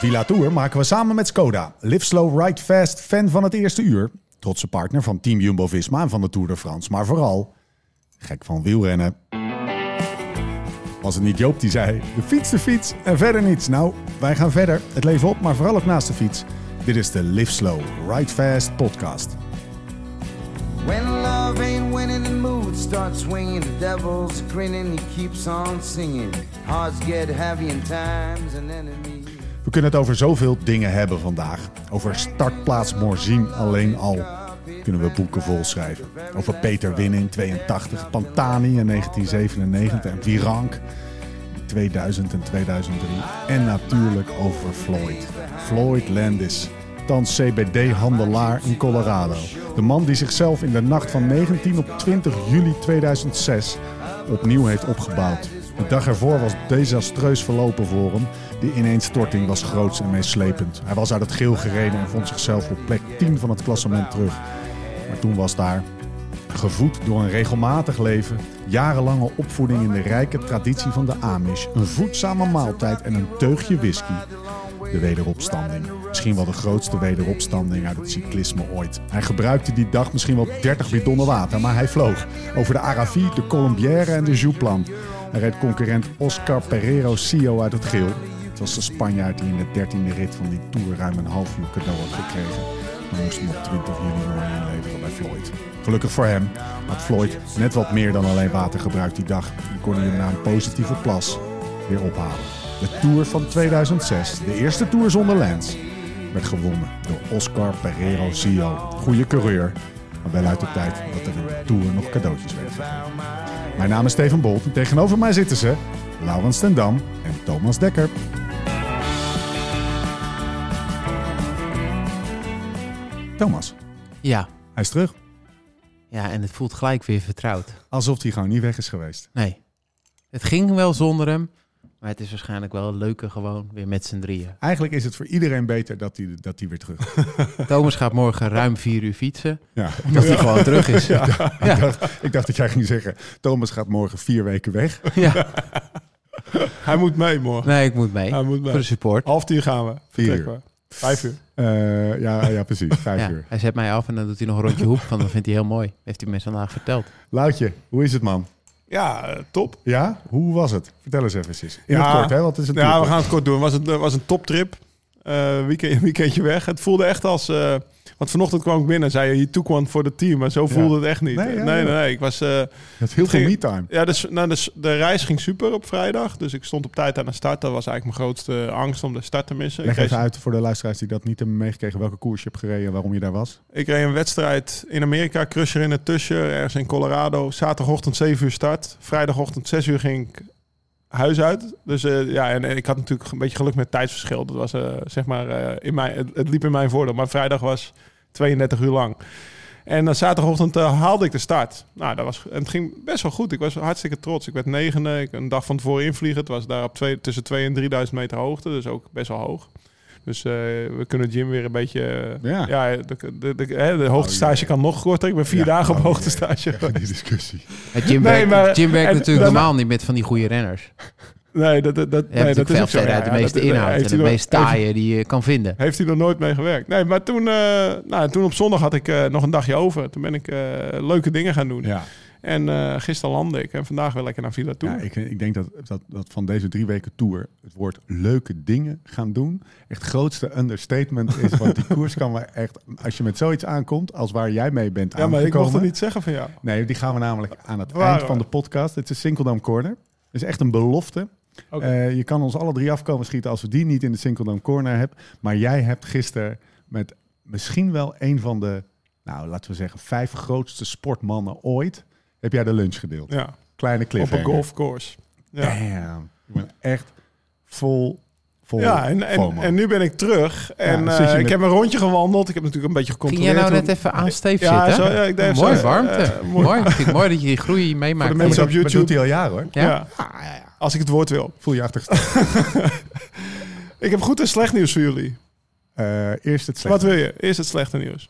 Villa Tour maken we samen met Skoda. Live slow, ride fast, fan van het eerste uur. Trotse partner van Team Jumbo-Visma en van de Tour de France. Maar vooral gek van wielrennen. Was het niet Joop die zei, de fiets, de fiets en verder niets. Nou, wij gaan verder. Het leven op, maar vooral ook naast de fiets. Dit is de Live Slow, Ride Fast podcast. When love ain't winning, mood starts swinging. The devil's grinning, he keeps on singing. Get heavy in times and. We kunnen het over zoveel dingen hebben vandaag. Over startplaats Morzine alleen al kunnen we boeken volschrijven. Over Peter Win in 82, Pantani in 1997 en Virank in 2000 en 2003. En natuurlijk over Floyd. Floyd Landis, thans CBD-handelaar in Colorado. De man die zichzelf in de nacht van 19 op 20 juli 2006 opnieuw heeft opgebouwd. De dag ervoor was desastreus verlopen voor hem. De ineenstorting was groots en meeslepend. Hij was uit het geel gereden en vond zichzelf op plek 10 van het klassement terug. Maar toen was daar, gevoed door een regelmatig leven, jarenlange opvoeding in de rijke traditie van de Amish, een voedzame maaltijd en een teugje whisky. De wederopstanding. Misschien wel de grootste wederopstanding uit het cyclisme ooit. Hij gebruikte die dag misschien wel 30 bidonnen water, maar hij vloog over de Aravi, de Colombière en de Jouplan. Hij reed concurrent Oscar Pereiro Sio uit het geel. Het was de Spanjaard die in de dertiende rit van die Tour ruim een half uur cadeau had gekregen. Dan moest hem op 20 juli nog inleveren bij Floyd. Gelukkig voor hem had Floyd net wat meer dan alleen water gebruikt die dag. En kon hij hem na een positieve plas weer ophalen. De Tour van 2006, de eerste Tour zonder Lance, werd gewonnen door Oscar Pereiro Sio. Goede coureur, maar wel uit de tijd dat er in de Tour nog cadeautjes werden. Mijn naam is Steven Bolt en tegenover mij zitten ze Laurens ten Dam en Thomas Dekker. Thomas, Ja. hij is terug. ja, en het voelt gelijk weer vertrouwd. Alsof hij gewoon niet weg is geweest. Nee, het ging wel zonder hem, maar het is waarschijnlijk wel leuker gewoon weer met z'n drieën. Eigenlijk is het voor iedereen beter dat hij, dat hij weer terug is. Thomas gaat morgen ruim vier uur fietsen, Ja. omdat hij gewoon terug is. Ja. Ik, dacht, ik dacht dat jij ging zeggen, Thomas gaat morgen vier weken weg. Hij moet mee morgen. Nee, ik moet mee. Hij moet mee. Voor de support. Half tien gaan we. Vier we. Vijf uur. Eh, ja, ja, precies. Vijf Ja, uur. hij zet mij af en dan doet hij nog een rondje hoek, want dat vindt hij heel mooi. Heeft hij me vandaag verteld. Loutje, hoe is het man? Ja, eh, top. Ja, hoe was het? Vertel eens even. In Ja. het kort, hè? Het is een Ja, we gaan het kort doen. Het was een, was een toptrip. Eh weekend, weekendje weg. Het voelde echt als... eh, want vanochtend kwam ik binnen en zei je, je took one voor de team. Maar zo voelde het echt niet. Nee, Nee, ja, nee, Ik was... eh, Het heel veel me-time. ja, dus, nou, dus de reis ging super op vrijdag. Dus ik stond op tijd aan de start. Dat was eigenlijk mijn grootste angst om de start te missen. Leg ik, even uit voor de luisteraars die dat niet hebben meegekregen welke koers je hebt gereden en waarom je daar was. ik reed een wedstrijd in Amerika. Crusher in het tussen. Ergens in Colorado. Zaterdagochtend 7 uur start. Vrijdagochtend 6 uur ging ik huis uit. Dus eh, ja, en, ik had natuurlijk een beetje geluk met tijdsverschil. Dat was eh, zeg maar eh, in mijn, het, liep in mijn voordeel. Maar vrijdag was 32 uur lang. En dan zaterdagochtend haalde ik de start. Nou, dat was, en het ging best wel goed. Ik was hartstikke trots. Ik werd negende. Ik een dag van tevoren invliegen. Het was daar op twee, tussen 2 en 3000 meter hoogte. Dus ook best wel hoog. Dus eh, we kunnen Jim weer een beetje... eh, Ja. ja, de, de, de, hè, de hoogtestage kan nog korter. Ik ben vier Ja, dagen op oh, hoogtestage. Die discussie. Het Jim Nee, werkt, maar- Jim werkt en natuurlijk normaal niet met van die goede renners. Nee, dat, dat, dat, nee, dat is ook zo. uit de meeste inhoud en de nog- meest heeft- taaie die je kan vinden. Heeft hij nog nooit mee gewerkt. Nee, maar toen, eh, nou, toen op zondag had ik eh, nog een dagje over. Toen ben ik eh, leuke dingen gaan doen. Ja, En eh, gisteren landde ik. En vandaag wil ik naar Villa toe. ja ik, ik denk dat, dat, dat van deze drie weken tour het woord leuke dingen gaan doen echt het grootste understatement is. Want die koers kan maar echt, als je met zoiets aankomt als waar jij mee bent ja, maar ik mocht het niet zeggen van jou. Nee, die gaan we namelijk aan het Waar, eind van de podcast. Het is Sinkeldam Corner. Het is echt een belofte. Eh, je kan ons alle drie afkomen schieten als we die niet in de Sinkeldam Corner hebben. Maar jij hebt gisteren met misschien wel een van de, nou laten we zeggen, vijf grootste sportmannen ooit, heb jij de lunch gedeeld. Ja, Kleine op cliffhanger. een golfcourse. Ja, Damn. Ik ben echt vol, vol ja en, en, nu ben ik terug. En eh, ik heb een rondje gewandeld. Ik heb natuurlijk een beetje Ging jij gecontroleerd. nou net even aan Steve Ja, zitten? zo, ja, ik deed mooi, zo, warmte. eh, mooi. mooi. Vind mooi dat je die groei meemaakt. Voor de mensen op dat YouTube. doet hij al jaren hoor. Ja. Ja. als ik het woord wil. Voel je achtergestaan. Ik heb goed en slecht nieuws voor jullie. Eh eerst het slechte. Wat wil je? Eerst het slechte nieuws.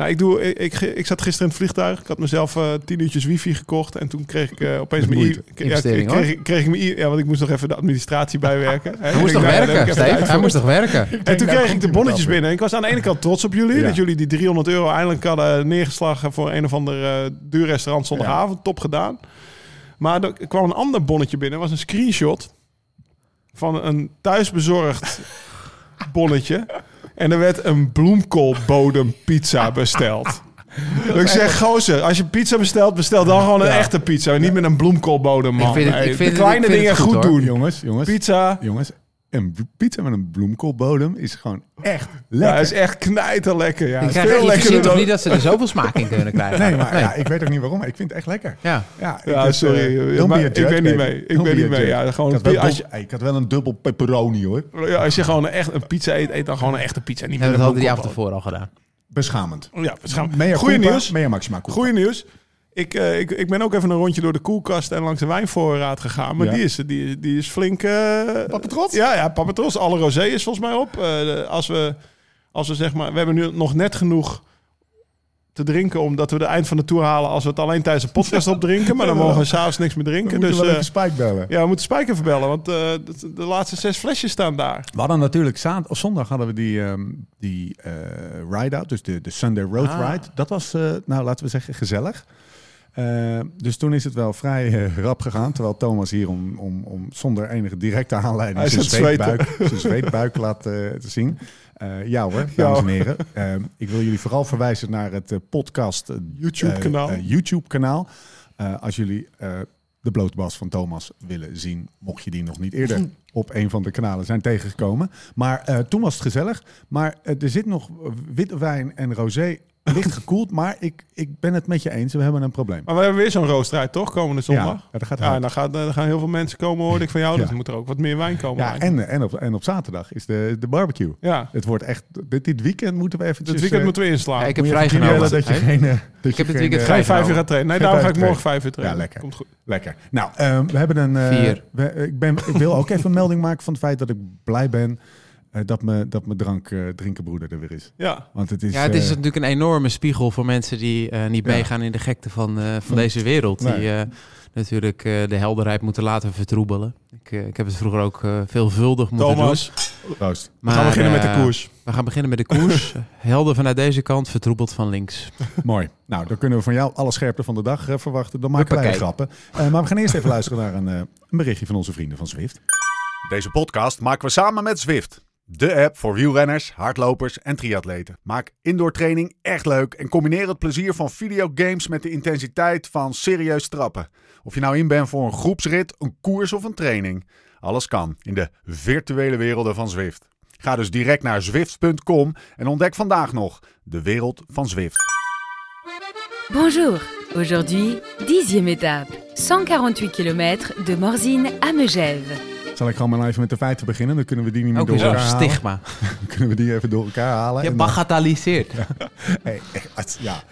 Nou, ik, doe, ik, ik, ik zat gisteren in het vliegtuig. Ik had mezelf eh, tien uurtjes wifi gekocht. En toen kreeg ik eh, opeens mijn... moeite. i- ja, kreeg, ik- kreeg ik mijn... i- Ja, want ik moest nog even de administratie bijwerken. Hij moest toch ik werken, Steve? Hij moest toch werken? En toen kreeg ik de bonnetjes binnen. Ik was aan de ene kant trots op jullie. Ja. Dat jullie die 300 euro eindelijk hadden neergeslagen voor een of ander eh, duur restaurant zondagavond. Top gedaan. Maar er kwam een ander bonnetje binnen. was een screenshot van een thuisbezorgd bonnetje. En er werd een bloemkoolbodem pizza besteld. Ik zeg, gozer, als je pizza bestelt, bestel dan gewoon een Ja. echte pizza. Niet met een bloemkoolbodem, man. Ik vind het- ik vind de het- kleine ik vind dingen het goed, goed, hoor. doen. Jongens, jongens, Pizza, jongens. Een pizza met een bloemkoolbodem is gewoon echt ja, lekker. is echt knijter lekker. Ja, Ik krijg, veel lekkerder toch niet dat ze er zoveel smaak in kunnen krijgen? Nee, maar Ja, ik weet ook niet waarom, maar ik vind het echt lekker. Ja. Ja, Ja, dus, sorry. eh, Ja, maar ik ben niet mee. Ik ben be niet mee. Ja, gewoon ik, had wel als ik had wel een dubbel pepperoni hoor. Ja, als je gewoon een, echt een pizza eet, eet dan gewoon een echte pizza. Niet En met dat hadden die avond bloemkoolboter. ervoor al gedaan. Beschamend. Ja, bescham- Mea Goeie nieuws. Mea maxima culpa. Goeie nieuws. Ik, eh, ik, ik ben ook even een rondje door de koelkast en langs de wijnvoorraad gegaan. Maar Ja. die, is, die, die is flink... eh Papa trots? Ja, ja, papa trots. Alle rosé is volgens mij op. Eh, de- als, we, als we zeg maar... We hebben nu nog net genoeg te drinken... omdat we de eind van de tour halen... als we het alleen tijdens de podcast opdrinken. Maar dan mogen we s'avonds niks meer We drinken. moeten Dus eh, even Spike bellen. ja, we moeten Spijker verbellen. Want eh, de, de laatste zes flesjes staan daar. We hadden natuurlijk of zondag hadden we die, ehm, die eh, ride-out, dus de, de Sunday Road Ah. Ride. Dat was, eh, nou laten we zeggen, gezellig. Eh, dus toen is het wel vrij eh, rap gegaan. Terwijl Thomas hier om, om, om zonder enige directe aanleiding zijn zweetbuik, zijn zweetbuik laat eh, te zien. Ja hoor, dames en heren. Ik wil jullie vooral verwijzen naar het podcast YouTube-kanaal. YouTube-kanaal. Als jullie de blootbas van Thomas willen zien, mocht je die nog niet eerder op een van de kanalen zijn tegengekomen. Maar toen was het gezellig. Maar er zit nog eh, witte wijn en rosé licht gekoeld. Maar ik, ik ben het met je eens, we hebben een probleem. Maar we hebben weer zo'n roostrijd, toch? Komende zondag. Ja, dat gaat Ja, dan, gaat, dan gaan heel veel mensen komen, hoorde ik van jou. Ja. Dus er moet er ook wat meer wijn komen. Ja, en, en, op, en op zaterdag is de, de barbecue. ja. Het wordt echt, dit, dit weekend moeten we even. Dit weekend moeten we inslaan. Ja, ik heb vrijgenomen. dat je geen. eh, dat Ik je heb dit geen, weekend eh, Ga je vijf uur gaan trainen? Nee, Geen daarom ga ik morgen vijf uur trainen. Ja, lekker. Komt goed. Lekker. Nou, ehm, we hebben een. eh, Vier. we- ik, ben, ik wil ook even een melding maken van het feit dat ik blij ben eh, dat, me, dat mijn drank eh, drinkenbroeder er weer is. Ja. Want het is. Ja, het is eh, natuurlijk een enorme spiegel voor mensen die eh, niet Ja. meegaan in de gekte van, eh, van deze wereld. Nee. Die eh, natuurlijk eh, de helderheid moeten laten vertroebelen. Ik, eh, ik heb het vroeger ook eh, veelvuldig moeten Thomas, doen. Proost. we gaan beginnen met de eh, koers. We gaan beginnen met de koers. Helder vanuit deze kant, vertroebeld van links. Mooi. Nou, dan kunnen we van jou alle scherpte van de dag eh, verwachten. Dan maken wij grappen. Eh, maar we gaan eerst even luisteren naar een, eh, een berichtje van onze vrienden van Zwift. Deze podcast maken we samen met Zwift. De app voor wielrenners, hardlopers en triatleten. Maak indoor training echt leuk en combineer het plezier van videogames met de intensiteit van serieus trappen. Of je nou in bent voor een groepsrit, een koers of een training. Alles kan in de virtuele werelden van Zwift. Ga dus direct naar zwift.com en ontdek vandaag nog de wereld van Zwift. Bonjour, aujourd'hui, dixième étape, 148 km de Morzine à Megève. Zal ik gewoon maar even met de feiten beginnen? Dan kunnen we die niet meer Ook door elkaar halen. stigma. Dan kunnen we die even door elkaar halen. Je dan- bagatelliseert. Hey, echt, ja,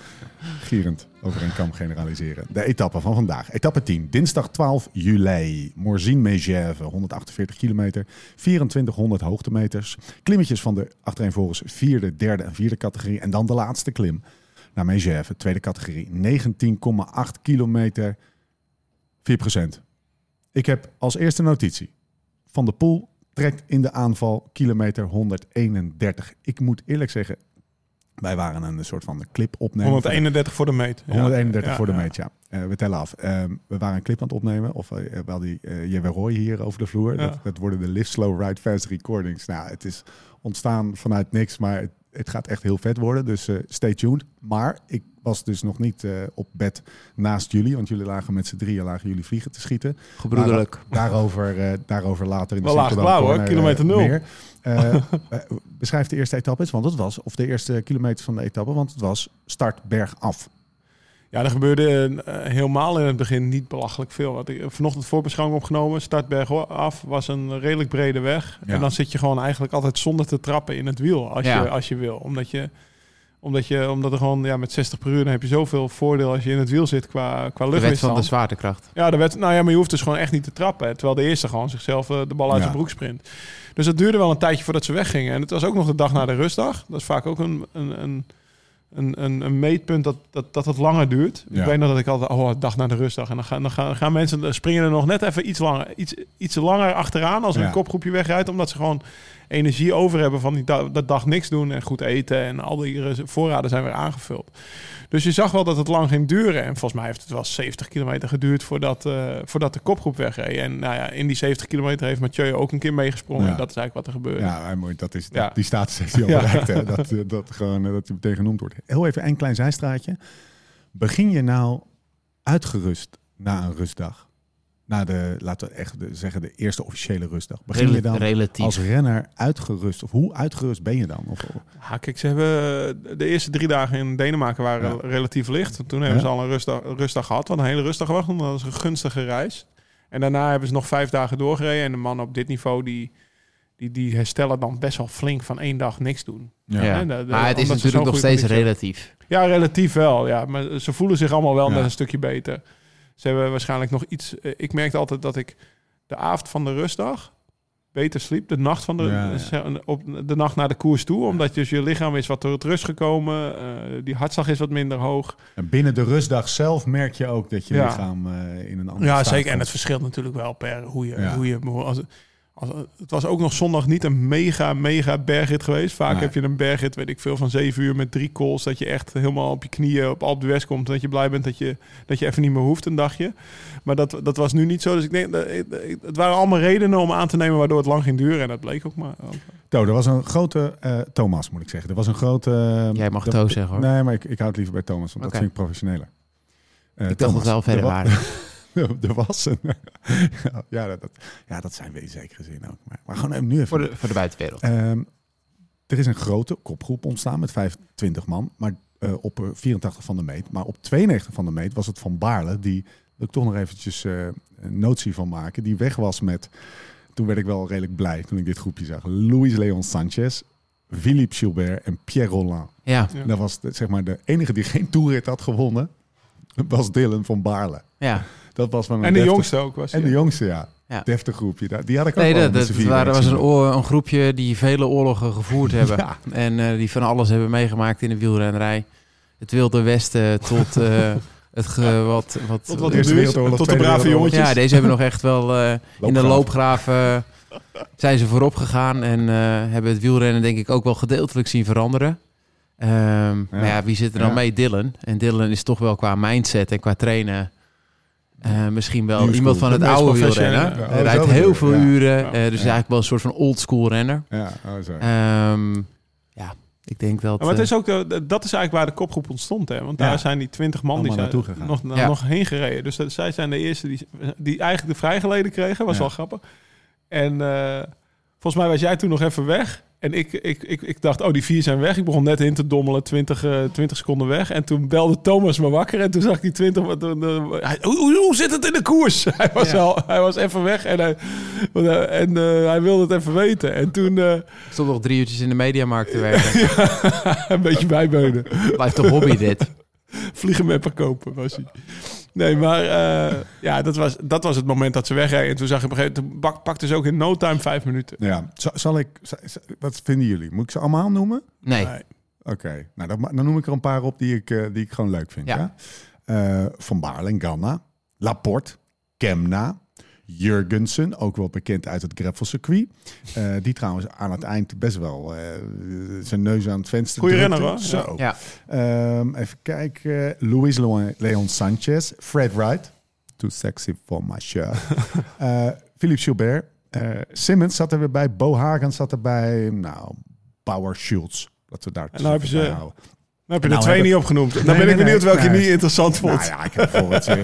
gierend over een kam generaliseren. De etappe van vandaag. Etappe 10, dinsdag 12 juli. Morzine-Megève, 148 kilometer, 2400 hoogtemeters. Klimmetjes van de achtereenvolgens vierde, derde en vierde categorie. En dan de laatste klim naar Megève, tweede categorie. 19,8 kilometer, 4% Ik heb als eerste notitie. Van de Poel trekt in de aanval kilometer 131. Ik moet eerlijk zeggen, wij waren een soort van clip opnemen. 131 voor de meet. Ja. 131 Ja, voor de meet, ja. Eh, we tellen af. Ehm, we waren een clip aan het opnemen. Of uh, wel die uh, Roy hier over de vloer. Ja. Dat, dat worden de Live Slow Ride Fast recordings. Nou, het is ontstaan vanuit niks, maar het, het gaat echt heel vet worden. Dus uh, stay tuned. Maar ik was dus nog niet uh, op bed naast jullie. Want jullie lagen met z'n drieën lagen jullie vliegen te schieten. Gebroederlijk. Maar, daarover, uh, daarover later in de Wel laag blauw hoor, kilometer nul. Uh, beschrijf de eerste etappe eens, want het was, of de eerste kilometers van de etappe, want het was start berg af. Ja, er gebeurde uh, helemaal in het begin niet belachelijk veel. Want ik heb vanochtend voorbeschouwing opgenomen. Startberg af was een redelijk brede weg. Ja. En dan zit je gewoon eigenlijk altijd zonder te trappen in het wiel als, ja. je, als je wil. Omdat je omdat, je, omdat er gewoon ja, met 60 per uur dan heb je zoveel voordeel als je in het wiel zit qua, qua luchtweerstand. De wet van de zwaartekracht. Ja, de wet, nou ja, maar je hoeft dus gewoon echt niet te trappen. Terwijl de eerste gewoon zichzelf uh, de bal uit ja. zijn broek sprint. Dus dat duurde wel een tijdje voordat ze weggingen. En het was ook nog de dag na de rustdag. Dat is vaak ook een, een, een, een, een, een meetpunt dat, dat, dat het langer duurt. Ja. Ik weet nog dat ik altijd, oh, dag na de rustdag. En dan gaan, dan gaan, gaan mensen springen er nog net even iets langer, iets, iets langer achteraan als er Ja. een kopgroepje wegrijdt. Omdat ze gewoon energie over hebben van die da- dat dag niks doen en goed eten. En al die voorraden zijn weer aangevuld. Dus je zag wel dat het lang ging duren. En volgens mij heeft het wel 70 kilometer geduurd voordat, eh, voordat de kopgroep wegreed. En nou ja, in die 70 kilometer heeft Mathieu ook een keer meegesprongen. Ja. En dat is eigenlijk wat er gebeurde. Ja, mooi. Dat is, Ja. Die status heeft hij al bereikt. Hè? Dat, eh, dat, gewoon, eh, dat hij meteen genoemd wordt. Heel even een klein zijstraatje. Begin je nou uitgerust na een rustdag? Na de, laten we echt zeggen, de eerste officiële rustdag. Begin je dan relatief. als renner uitgerust? Of hoe uitgerust ben je dan? Of, Ja, kijk, ze hebben de eerste drie dagen in Denemarken waren Ja. relatief licht. Toen hebben Ja. ze al een rustdag, rustdag gehad. Wat een hele rustdag was, want dat was een gunstige reis. En daarna hebben ze nog vijf dagen doorgereden. En de mannen op dit niveau, die, die, die herstellen dan best wel flink van één dag niks doen. Ja. De- de- maar het is natuurlijk nog steeds relatief. Ja, relatief wel. Ja. Maar ze voelen zich allemaal wel Ja. net een stukje beter. Ze hebben waarschijnlijk nog iets... eh, Ik merkte altijd dat ik de avond van de rustdag beter sliep. De nacht, van de, Ja, ja. zeg- op de nacht naar de koers toe. Omdat dus je lichaam is wat tot rust gekomen. eh, die hartslag is wat minder hoog. En binnen de rustdag zelf merk je ook dat je Ja. lichaam eh, in een andere Ja, staat zeker. En het verschilt natuurlijk wel per hoe je... Ja. Hoe je als, als, het was ook nog zondag niet een mega, mega bergrit geweest. Vaak Nee. heb je een bergrit, weet ik veel, van zeven uur met drie calls. Dat je echt helemaal op je knieën op Alpe d'Huez komt. Dat je blij bent dat je, dat je even niet meer hoeft een dagje. Maar dat, dat was nu niet zo. Dus ik denk, dat- het waren allemaal redenen om aan te nemen waardoor het lang ging duren. En dat bleek ook maar. To, er was een grote... eh, Thomas, moet ik zeggen. Er was een grote... eh, Jij mag To zeggen, hoor. Nee, maar ik, ik hou het liever bij Thomas, want dat vind ik professioneler. Eh, Ik dacht Thomas, we wel verder er wa- waren. er was een... ja, dat, dat- ja, dat zijn we in zekere zin ook. Maar, maar gewoon even nu even... Voor de, voor de buitenwereld. Ehm, er is een grote kopgroep ontstaan met 25 man, maar eh, op eh, 84 van de meet. Maar op 92 van de meet was het Van Baarle, die wil ik toch nog eventjes eh, een notie van maken, die weg was met, toen werd ik wel redelijk blij toen ik dit groepje zag, Luis Leon Sanchez, Philippe Gilbert en Pierre Roland. Ja, Ja. Dat was de, zeg maar de enige die geen toerit had gewonnen, was Dylan van Baarle. ja. Dat was een En de deftig- jongste ook was. En de jongste, ja. Ja. Deftig groepje. daar- Die had ik ook Nee, wel dat, waren- was een, oor- een groepje die vele oorlogen gevoerd hebben. Ja. En eh, die van alles hebben meegemaakt in de wielrennerij. Het Wilde Westen tot eh, het ge, wat... wat Tot wat Eerste. Wereldoorlog, Tot de brave jongetjes. Ja, deze hebben nog echt wel eh, in de Loopgraven. zijn ze voorop gegaan en eh, hebben het wielrennen denk ik ook wel gedeeltelijk zien veranderen. Ehm, Maar ja, wie zit er dan Ja. mee? Dylan. En Dylan is toch wel qua mindset en qua trainen eh, misschien wel New iemand school. van het oude wielrennen. Ja, Hij oh, rijdt heel veel. Ja. uren, eh, dus Ja. eigenlijk wel een soort van oldschool renner. Ja, oh, zo. Ehm, ja, ik denk dat... Maar het is eh, ook de, dat is eigenlijk waar de kopgroep ontstond. Hè? Want Ja. daar zijn die 20 man die zijn nog, nog heen gereden. Dus dat, zij zijn de eerste die, die eigenlijk de vrijgeleden kregen. Was Ja. wel grappig. En eh, volgens mij was jij toen nog even weg. En ik, ik, ik, ik dacht, oh, die vier zijn weg. Ik begon net in te dommelen, 20, eh 20 seconden weg. En toen belde Thomas me wakker. En toen zag ik die 20... wat- eh, eh, hij- hoe, hoe, hoe zit het in de koers? Hij was, Ja. al, hij was even weg en, hij, en eh, hij wilde het even weten. En toen eh, Ik stond nog drie uurtjes in de mediamarkt te werken. een beetje bijbeunen. Blijft toch hobby dit? Vliegenmapper kopen was hij. Nee, maar eh, ja, dat was, dat was het moment dat ze wegreden. En toen zag ik op een gegeven moment, pakte ze ook in no time vijf minuten. Ja, zal, zal ik, zal- wat vinden jullie? Moet ik ze allemaal noemen? Nee. Nee. Oké, nou dan, dan noem ik er een paar op die ik, eh, die ik gewoon leuk vind. Ja. Ja. Eh, Van Baarle en Ganna, Laporte, Kemna, Jurgensen, ook wel bekend uit het gravelcircuit. Eh die trouwens aan het eind best wel eh, zijn neus aan het venster Goeie drukte. renner, hoor. Zo. Ja. Ehm, even kijken. Luis Leon, Sanchez, Fred Wright. Too sexy for my shirt. Eh Philippe Gilbert. eh, Simmons zat er weer bij. Bo Hagen zat erbij. Nou, Bauer Schultz. Dat we daar En nou heb je even bij ze- heb je Nou, er twee heb ik- niet opgenoemd. Dan Nee, ben ik nee, benieuwd nee, welke je niet interessant vond. Nou ja, ik heb bijvoorbeeld uh,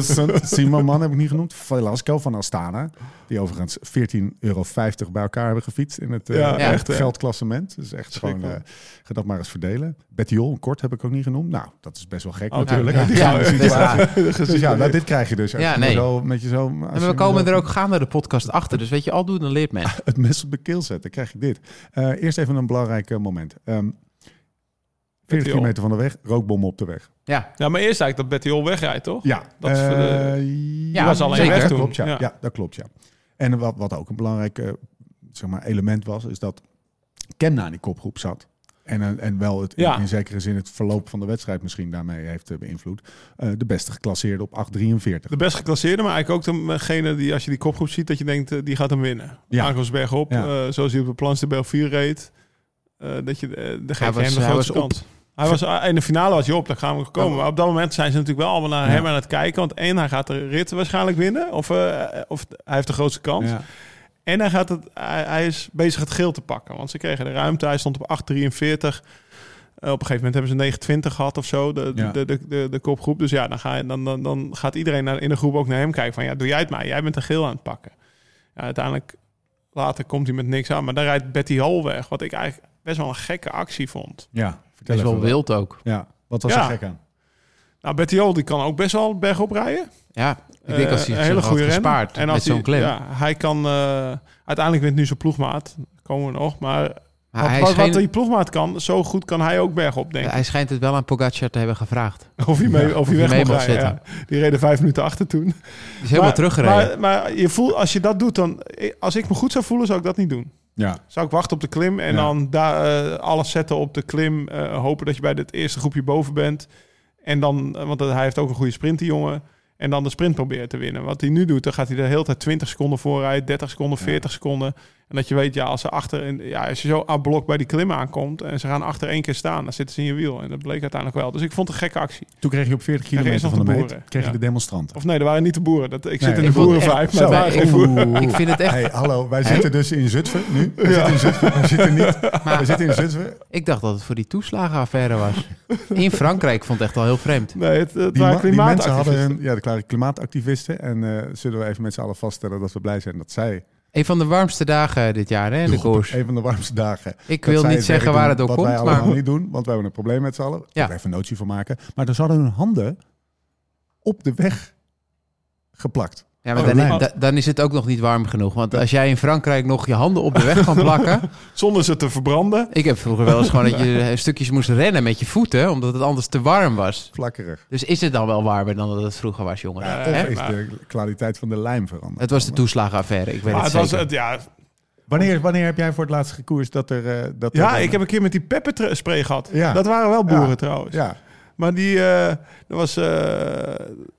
Zaba- Simon Man heb ik niet genoemd. Velasco van Astana. Die overigens 14,50 euro bij elkaar hebben gefietst in het eh, geldklassement. Dus echt gewoon, eh ga dat maar eens verdelen. Bettiol, kort heb ik ook niet genoemd. Nou, dat is best wel gek Oh, natuurlijk. Dus ja, nou, dit krijg je dus. Ja, nee. Zo, met je zo, we komen zo er ook gaande de podcast achter. Dus weet je, al doet, dan leert men. het mes op de keel zet, dan krijg je dit. Eh, eerst even een belangrijk eh, moment. Ehm 40 Bettiol. kilometer van de weg, rookbom op de weg. Ja, Ja, maar eerst eigenlijk dat Betty Hol wegrijdt, toch? Ja, Dat is voor de- eh, Ja, was alleen zeker. weg toen. klopt, ja. Ja. Ja. dat klopt, ja. En wat, wat ook een belangrijk eh, zeg maar, element was, is dat Kemna in die kopgroep zat. En, eh, en wel het, Ja. in, zekere zin het verloop van de wedstrijd misschien daarmee heeft eh, beïnvloed. Eh, de beste geclasseerde op 8,43. De best geclasseerde, maar eigenlijk ook degene die, als je die kopgroep ziet, dat je denkt, eh, die gaat hem winnen. Ja. Aankomstberg op, Ja. eh, zoals hij op de Plans de Belfier reed. Eh, dat je, eh de geef je was- hem de hij grootste op. kans. Hij was, eh, in de finale was hij op, daar gaan we komen. Maar op dat moment zijn ze natuurlijk wel allemaal naar hem aan het kijken. Want één, hij gaat de rit waarschijnlijk winnen. Of, of hij heeft de grootste kans. Ja. En hij, gaat het, hij, hij is bezig het geel te pakken. Want ze kregen de ruimte. Hij stond op 8,43. Eh, op een gegeven moment hebben ze 9,20 gehad of zo, de, Ja. de, de, de, de kopgroep. Dus ja, dan, ga je, dan, dan, dan gaat iedereen naar, in de groep ook naar hem kijken. Van ja, doe jij het maar. Jij bent de geel aan het pakken. Ja, uiteindelijk, later komt hij met niks aan. Maar dan rijdt Betty Hall weg. Wat ik eigenlijk best wel een gekke actie vond. ja, Dat vertel is wel wild ook. Ja, wat was Ja. er gek aan? Nou, Betty Hall die kan ook best wel bergop rijden. Ja, ik denk als Eh, hij een zich hele had goede gespaard met als zo'n klim. Ja, hij kan... eh, uiteindelijk wint nu zijn ploegmaat. Komen we nog. Maar Maar wat, hij, wat, scheen- wat die ploegmaat kan, zo goed kan hij ook bergop, denk ik. hij schijnt het wel aan Pogacar te hebben gevraagd. Of hij, mee, Ja, of hij of weg hij mee mag. Ja. Die reden vijf minuten achter toen. Die is helemaal maar, teruggereden. Maar, maar je voelt, als je dat doet, dan... Als ik me goed zou voelen, zou ik dat niet doen. Ja, Zou ik wachten op de klim en Ja. dan daar eh, alles zetten op de klim. eh, hopen dat je bij het eerste groepje boven bent. En dan, eh, want hij heeft ook een goede sprint, die jongen. En dan de sprint proberen te winnen. Wat hij nu doet, dan gaat hij de hele tijd 20 seconden voorrijden, 30 seconden, 40 seconden. En dat je weet, ja, als ze achter, in, ja, als je zo aan blok bij die klim aankomt en ze gaan achter één keer staan, dan zitten ze in je wiel. En dat bleek uiteindelijk wel. Dus ik vond het een gekke actie. toen kreeg je op 40 Krijg je kilometer van de nog de meet, boeren, kreeg je de demonstranten. Of nee, er waren niet de boeren. Dat, ik Nee, zit in ik de vond boerenvibe, echt- maar waren geen boeren. Ik vind het echt... Hey, hallo, wij zitten dus in Zutphen nu. We zitten in Zutphen, we zitten niet. Maar We zitten in Zutphen. ik dacht dat het voor die toeslagenaffaire was. In Frankrijk vond het echt wel heel vreemd. Nee, het, het Die, waren die hadden klimaatactivisten. hun, ja, de klare klimaatactivisten. En eh, zullen we even met z'n allen vaststellen dat we blij zijn dat zij Een van de warmste dagen dit jaar, hè, de koers. een van de warmste dagen. Ik wil niet zeggen waar het door wat wij komt, allemaal maar... niet doen, want we hebben een probleem met z'n allen. Ja. er even een nootje van maken. Maar dan hadden hun handen op de weg geplakt. Ja, maar Oh, dan, dan is het ook nog niet warm genoeg. Want als jij in Frankrijk nog je handen op de weg kan plakken... Zonder ze te verbranden. Ik heb vroeger wel eens gewoon dat je stukjes moest rennen met je voeten... omdat het anders te warm was. Vlakkerig. Dus is het dan wel warmer dan dat het vroeger was, jongen? Ja, Of is de kwaliteit van de lijm veranderd? Het was de toeslagenaffaire, ik weet Maar het het was, het, ja, Wanneer, wanneer heb jij voor het laatst gekoerst dat er... eh, dat er ja, ik heb een keer met die pepperspray gehad. Ja. Dat waren wel boeren Ja. trouwens. Ja, Maar die, eh dat was, eh,